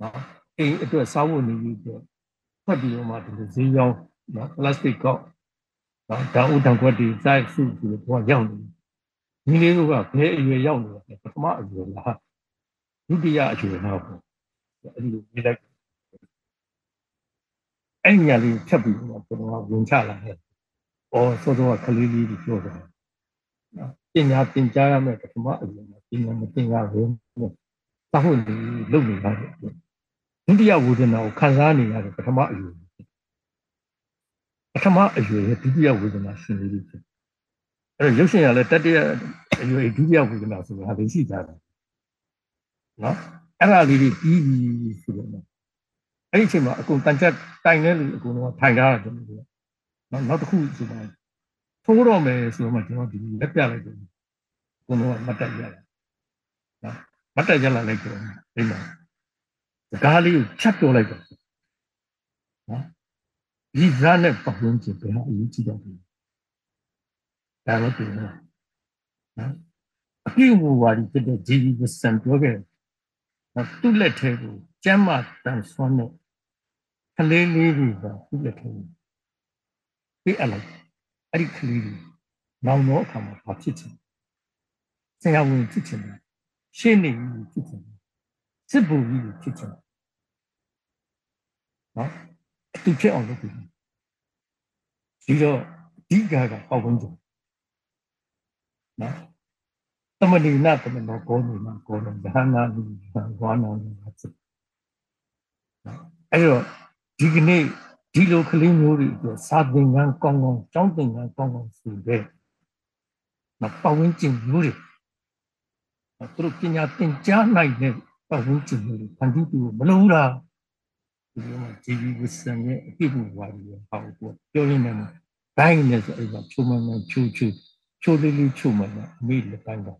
နော်အိမ်အတွက်စားဖို့နေပြီးတော့ဖတ်ပြီးတော့မှဒီလိုဈေးရောင်းနော်ပလတ်စတစ်ကောက်နော်ဓာတ်ဥဒဏ်ခွက်တွေစိုက်စုပြီးတော့ရောက်နေတယ် ညီလေးတို့ကဘယ်အရွယ်ရောက်နေလဲပထမအရွယ်လားဒုတိယအရွယ်လားပေါ့အဲ့ဒီလိုပြလိုက်အဲ့ညာလေးဖြတ်ပြီးတော့ကျွန်တော်ဝင်ချလာတယ်။အော်စောစောကကလေးလေးတွေပြောတယ်။နော်ပညာသင်ကြားရမယ်ပထမအရွယ်မှာပညာမသင်ရဘူး။သာဟုတ်နေလုံနေရတယ်။ဒုတိယဝေဒနာကိုခံစားနေရတယ်ပထမအရွယ်ပထမအရွယ်ရဲ့ဒုတိယဝေဒနာရှင်လေးဖြစ် အဲ့တော့ရုပ်ရှင်ရလဲတတိယအရွယ်ဒုတိယဝေဒနာဆိုတာဟာသိရှိကြတယ်နော်အဲ့ဒါလေးတွေပြီးပြီဆိုတော့အဲ့ဒီအချိန်မှာအကုန်တန်ချက်တိုင်တဲ့လူအကုန်လုံးထိုင်ထားတာကျွန်တော်တို့နော်နောက်တစ်ခုဆိုတော့ထိုးတော့မယ်ဆိုတော့မှကျွန်တော်ဒီလက်ပြလိုက်တယ်အကုန်လုံးမတ်တက်ရလာနော်မတ်တက်ရလာလိုက်တော့အိမ်မှာစကားလေးကိုဖြတ်ပြောလိုက်တော့နော်ဒီဇာနဲ့ပတ်ဝန်းကျင်ဘယ်ဟာအရေးကြီးတော့လဲ ဒါတော့ပြောနော်အပြုမူဝါဒီဖြစ်တဲ့ဂျီဗီဝဆန်ပြောခဲ့သူ့လက်ထဲကိုကျမ်းမာတန်ဆွမ်းတဲ့ကလေးလေးတွေကသူ့လက်ထဲပြအပ်လိုက်အဲ့ဒီကလေးတွေနောင်တော့အခါမှာဘာဖြစ်ချင်ဆရာဝန်ဖြစ်ချင်တယ်ရှင်းနေပြီဖြစ်ချင်တယ်စစ်ဘူကြီးဖြစ်ချင်တယ်နော်အတူဖြစ်အောင်လုပ်ပြီးဒီတော့ဒီကကပေါ့ကုန်ကြ နော်သမဏိနာသမဏောကောနေမှာကောတော့ဇာနာလူဝါနာလူဖြစ်နော်အဲ့တော့ဒီကနေ့ဒီလိုကလေးမျိုးတွေအတွက်စာသင်ခန်းကောင်းကောင်းကျောင်းသင်ခန်းကောင်းကောင်းဆိုတဲ့နော်ပတ်ဝန်းကျင်မျိုးတွေသူတို့ပညာသင်ကြားနိုင်တဲ့ပတ်ဝန်းကျင်မျိုးတွေဖန်တီးပြီးမလို့လားဒီလိုမှဂျီဗီဝစ်ဆန်ရဲ့အပြည့်အဝဝါဒီရဲ့ဟောက်ကိုပြောရင်းနဲ့ဘိုင်းနဲ့ဆိုအဲ့ဒါချုံမှန်မှန်ချူချူ ချိုးလေးလေးချုံမှန်မှန်အမိလက်ပိုင်းတော့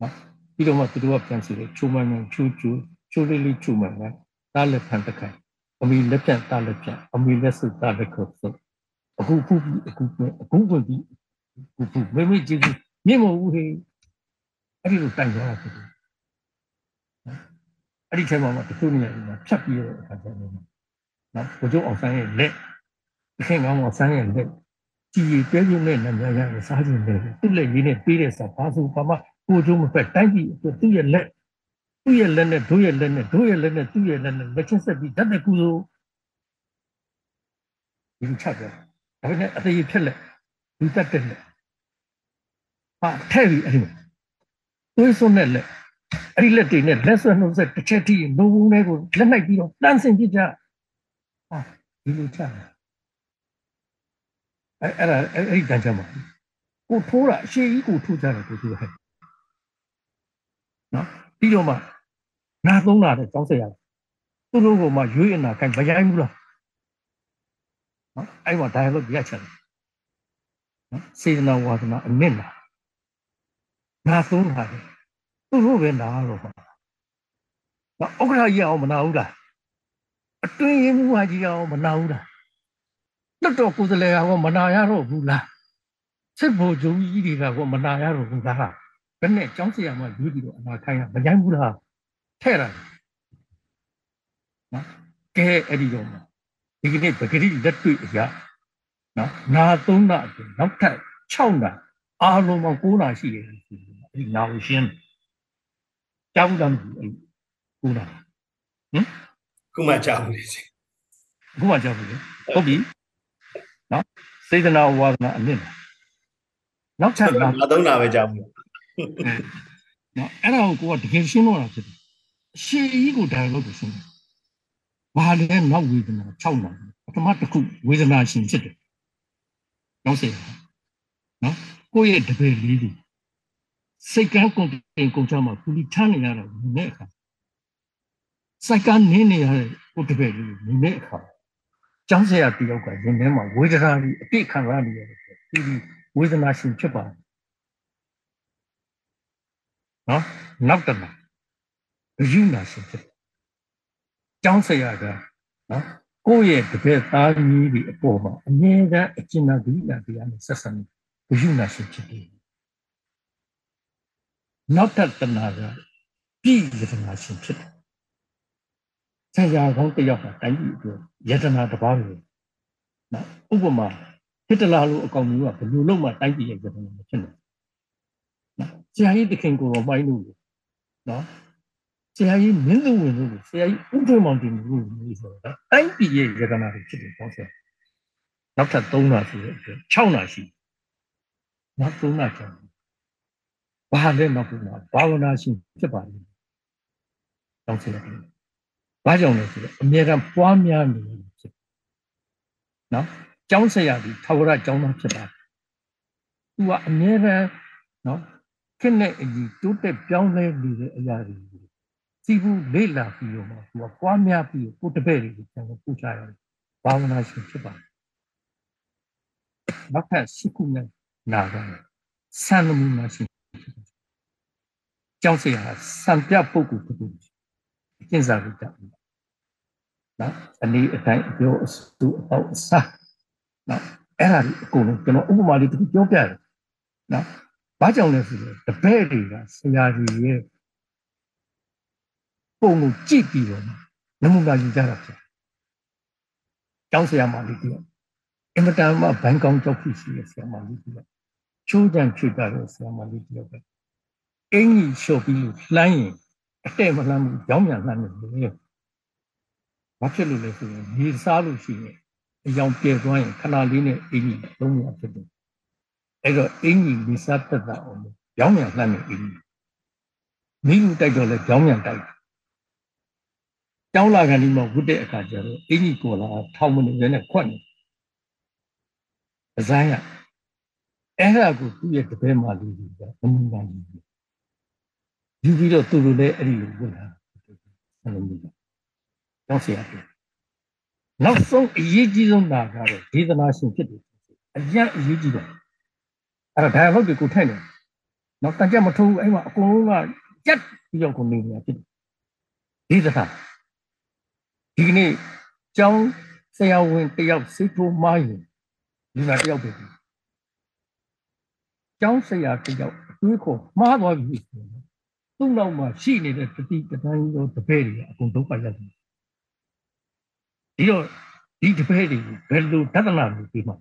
နော်ပြီးတော့မှသူတို့ကပြန်စီတယ်ချုံမှန်မှန်ချူချူချိုးလေးလေးချုံမှန်မှန်တားလက်ဖန်တခိုင်အမိလက်ပြန်တားလက်ပြန်အမိလက်စုတားလက်ခုပ်စုအခုခုအခုအခုဝင်ပြီးခုခုမေမေကြည့်မြင်မဟုတ်ဘူးဟေးအဲ့ဒီလိုတိုင်သွားတာဖြစ်တယ်အဲ့ဒီထဲမှာတချို့နေရာတွေမှာဖြတ်ပြီးတော့အခါကျတော့နော်ဘုကျုံအောင်ဆန်းရဲ့လက်အခင်ကောင်းအောင်ဆန်းရဲ့လက် ကြည်ပြဲပြင်းနဲ့နာမည်ရရစားခြင်းနဲ့သူ့လက်ရင်းနဲ့ပေးတဲ့စာဘာဆိုဘာမှကိုကျုံမဖက်တိုင်းပြည်အတွက်သူ့ရဲ့လက်သူ့ရဲ့လက်နဲ့တို့ရဲ့လက်နဲ့တို့ရဲ့လက်နဲ့သူ့ရဲ့လက်နဲ့လက်ချင်းဆက်ပြီးတတ်တဲ့ကုသိုလ်ဒီချက်ပဲဒါပေမဲ့အသေးဖြက်လက်ဒီတတ်တဲ့လက်ဟာထဲ့ပြီးအဲ့ဒီသွေးစွန်းတဲ့လက်အဲ့ဒီလက်တွေနဲ့လက်ဆွဲနှုတ်ဆက်တစ်ချက်ထိနိုးဝုန်းလေးကိုလက်နိုင်ပြီးတော့တန်းစင်ပြကြဟာဒီလိုချတယ် အဲ့အဲ့ဒါအဲ့ဒီတန်းချမှာကိုထိုးတာအရှိကြီးကိုထိုးကြတယ်ကိုသူဟဲ့နော်ပြီးတော့မှနာသုံးတာတဲ့ကြောင်းဆက်ရသူတို့ကမှရွေးအနာခိုင်မရိုင်းဘူးလားနော်အဲ့မှာ dialogue ပြချတယ်နော်စေတနာဝါဒနာအနစ်လားနာသုံးတာတယ်သူတို့ပဲနာတော့ပါနော်ဥက္ကဋ္ဌကြီးအောင်မနာဘူးလားအတွင်းရေးမှုဟာကြီးအောင်မနာဘူးလား တော်တော်ကိုယ်စလဲကောင်မနာရတော့ဘူးလားစစ်ဘိုလ်ချုပ်ကြီးတွေကကောမနာရတော့ဘူးလားဘယ်နဲ့ចောင်းစရာမှယူပြီးတော့အနာခိုင်းရမကြိုက်ဘူးလားထဲ့တာနော်ကဲအဲ့ဒီတော့ဒီကနေ့ပဂရိလက်တွေ့အရာနော်နာသုံးနာအတွက်နောက်ထပ်6နာအားလုံးပေါင်း9နာရှိတယ်အဲ့ဒီနာဝရှင်းကြားဘူးလားမသိဘူး9နာဟင်ခုမှကြားဘူးလေရှင်အခုမှကြားဘူးလေဟုတ်ပြီနော် စေတနာဝါဒနာအနစ်နောက်ထပ်နာငါသုံးတာပဲကြားဘူးနော်အဲ့ဒါကိုကိုကတကယ်ရှင်းလို့တာဖြစ်တယ်အရှိကြီးကို dialogue ကိုရှင်းတယ်ဘာလဲနောက်ဝေဒနာ6နာပထမတစ်ခုဝေဒနာရှင်ဖြစ်တယ်နောက်စေနော်ကိုယ့်ရဲ့တပည့်လေးတွေစိတ်ကန်းကုန်တင်ကုန်ချမှာပူလီထမ်းနေရတာနဲ့အခါစိတ်ကန်းနင်းနေရတဲ့ကိုတပည့်လေးတွေနဲ့အခါ ကျောင်းဆရာတယောက်ကရင်ထဲမှာဝေဒနာကြီးအပြည့်ခံရနေရတယ်ဒီဝေဒနာရှင်ဖြစ်ပါတယ်နော်နောက်တမှာအယူနာရှင်ဖြစ်ကျောင်းဆရာကနော်ကိုယ့်ရဲ့တပည့်သားကြီးဒီအပေါ်မှာအမြဲတမ်းအကျဉ်းနာဒီနာတရားနဲ့ဆက်ဆံနေအယူနာရှင်ဖြစ်တယ်နောက်တတနာကပြည်ယတနာရှင်ဖြစ်တယ် ဆရာကောင်းတယောက်ကတိုင်းပြည်အတွက်ယတနာတစ်ပါးပဲနော်ဥပမာဟစ်တလာလိုအကောင်မျိုးကဘယ်လိုလုပ်မှတိုင်းပြည်ရဲ့ယတနာမဖြစ်နိုင်နော်ဆရာကြီးတခင်ကိုတော့မိုင်းလို့နော်ဆရာကြီးမင်းသူဝင်လို့ဆရာကြီးဥထွေမောင်တင်လို့လို့ဆိုတော့တိုင်းပြည်ရဲ့ယတနာတွေဖြစ်တယ်ပေါ့ဆရာနောက်ထပ်3နာရှိတယ်6နာရှိနောက်3နာကျန်ဘာလဲနောက်ပြီးတော့ဘာဝနာရှိဖြစ်ပါလိမ့်တောင်းစီလိုက်တယ် ဘာကြောင့်လဲဆိုတော့အမြဲတမ်းပွားများနေတယ်ဖြစ်နော်ကျောင်းဆရာကြီးထာဝရကျောင်းသားဖြစ်ပါတယ်သူကအမြဲတမ်းနော်ခက်နဲ့အကြီးတိုးတက်ပြောင်းလဲနေတဲ့အရာတွေစီဘူးလေးလာပြီးတော့သူကပွားများပြီးကိုတပည့်တွေကိုကျွန်တော်ပို့ချရတယ်ဘာဝနာရှင်ဖြစ်ပါတယ်နောက်ထပ်ရှိခုနဲ့နာကဆန္ဒမူနာရှင်ကျောင်းဆရာစံပြပုဂ္ဂိုလ်တစ်ခုအ ကျင့်စာကိုတက်နော်အနည်းအတိုင်းအပြောအစုအပေါက်အစားနော်အဲ့ဒါဒီအကုန်လုံးကျွန်တော်ဥပမာလေးတစ်ခုပြောပြတယ်နော်ဘာကြောင့်လဲဆိုတော့တပည့်တွေကဆရာကြီးရဲ့ပုံကိုကြည့်ပြီးတော့နမူနာယူကြတာဖြစ်ကျောင်းဆရာမလေးတယောက်အင်မတန်မှဘန်ကောင်းကြောက်ဖြစ်ရှိတဲ့ဆရာမလေးတယောက်ချိုးကြံဖြစ်တာတဲ့ဆရာမလေးတယောက်ပဲအင်းကြီးလျှော့ပြီးလှမ်းရင် အတဲ့မလှမ်းဘူးကြောင်းမြန်လှမ်းတယ်လေဘာဖြစ်လို့လဲဆိုရင်ဒီစားလို့ရှိရင်အယောင်ပြဲသွားရင်ခဏလေးနဲ့အင်းကြီးလုံးဝဖြစ်တယ်အဲ့တော့အင်းကြီးဒီစားတက်တာအောင်ကြောင်းမြန်လှမ်းနေအင်းကြီးမိလူတိုက်တော့လဲကြောင်းမြန်တိုက်ကျောင်းလာကန်ဒီမှာဝတ်တဲ့အခါကျတော့အင်းကြီးကိုလာထောက်မနေနဲ့ခွက်နေအစမ်းရအဲ့ဒါကိုသူ့ရဲ့တပည့်မလေးကြီးကအမှုမှန်ကြီး ယူပြီးတော့သူတို့လည်းအဲ့ဒီလိုဝင်လာအဲ့လိုမျိုးကျောင်းဆရာပြောနောက်ဆုံးအရေးကြီးဆုံးတာကတော့ဒေသနာရှင်ဖြစ်တယ်အကျဉ်းအရေးကြီးတယ်အဲ့ဒါ dialogue ကိုထိုက်နေနောက်တကြက်မထိုးဘူးအဲ့မှာအကုန်လုံးကကြက်ပြီးတော့ကိုနေနေတာဖြစ်တယ်ဒေသနာဒီကနေ့ကျောင်းဆရာဝန်တယောက်စိတ်ထိုးမားရင်လူနာတယောက်ပဲကျောင်းဆရာတယောက်အတွေးခေါ်မှားသွားပြီ သူ့နောက်မှာရှိနေတဲ့တတိတန်းရောတပည့်တွေအကုန်ဒုက္ခရောက်တယ်ဒီတော့ဒီတပည့်တွေဘယ်လိုတဒနာလို့ပြီးမှာ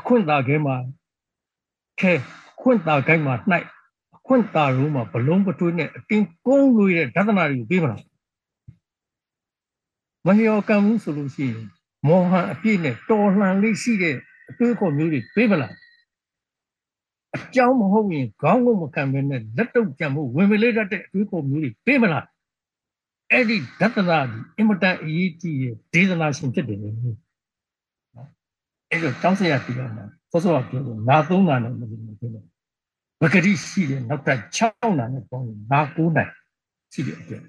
အခွင့်သာခဲမှာခဲခွင့်သာကိုင်းမှာနှိုက်အခွင့်သာရုံးမှာဘလုံးပထွေးနဲ့အတင်းကုန်းလို့ရတဲ့ဒသနာတွေကိုပြီးမလားမလျော်ကံမှုဆိုလို့ရှိရင်မောဟအပြည့်နဲ့တော်လှန်လေးရှိတဲ့အတွေးခေါ်မျိုးတွေပြေးမလား အကြောင်းမဟုတ်ရင်ခေါင်းကုန်မခံဘဲနဲ့လက်တုပ်ကြံမှုဝင်မလေးတတ်တဲ့အတွေးခေါ်မျိုးတွေပြေးမလားအဲ့ဒီဒသနာဒီအင်မတန်အရေးကြီးတဲ့ဒေသနာရှင်ဖြစ်တယ်လေနော်အဲ့တော့တောင်းစရာပြတော့မှာစောစောကပြောလို့နာသုံးနာနဲ့မလို့မပြောလို့ဝကတိရှိတယ်နောက်ထပ်6နာနဲ့ပေါင်းရင်နာ9နိုင်ရှိတယ်အတွက်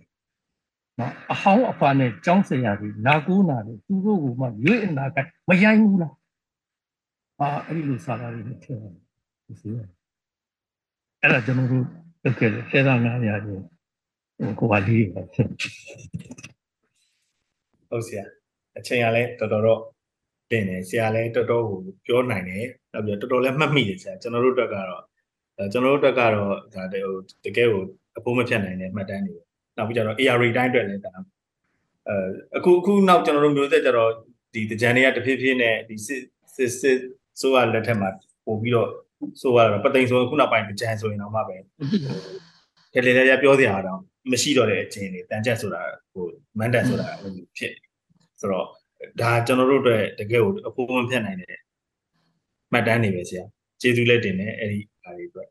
နော်အဟောင်းအဖာနဲ့ကျောင်းဆရာတွေနာကူးနာတွေသူတို့ကမှရွေးအနာကမရိုင်းဘူးလားအာအဲ့ဒီလိုစာသားတွေထည့်ရတယ်ဒီစီ အဲ့ဒါကျွန်တော်တို့တက်ခဲ့တယ်ဆယ်သား900ရာကြီးကိုပါလေးပါဖြစ်ဟုတ်ဆရာအချိန်ကလည်းတော်တော်တော့တင်တယ်ဆရာလည်းတော်တော်ကိုပြောနိုင်တယ်နောက်ပြီးတော်တော်လည်းမှတ်မိတယ်ဆရာကျွန်တော်တို့အတွက်ကတော့ကျွန်တော်တို့အတွက်ကတော့ဒါတကယ်ကိုအဖို့မဖြတ်နိုင်တဲ့မှတ်တမ်းတွေနောက်ပြီးကျတော့ AR တိုင်းအတွက်လည်းဒါအဲအခုအခုနောက်ကျွန်တော်တို့မျိုးဆက်ကျတော့ဒီတကြံတွေကတဖြည်းဖြည်းနဲ့ဒီစစ်စစ်စစ်ဆိုရလက်ထက်မှာပို့ပြီးတော့ ဆိုရတော့ပသိမ်ဆိုခုနောက်ပိုင်းတကြံဆိုရင်တော့မှပဲတယ်လေလေပြောစရာတော့မရှိတော့တဲ့အချင်းတွေတန်ချက်ဆိုတာဟိုမန်တန်ဆိုတာဖြစ်ဆိုတော့ဒါကျွန်တော်တို့အတွက်တကယ်ကိုအဖို့မဖြတ်နိုင်တဲ့မှတ်တမ်းတွေပဲဆရာကျေးဇူးလက်တင်တယ်အဲ့ဒီအားတွေအတွက်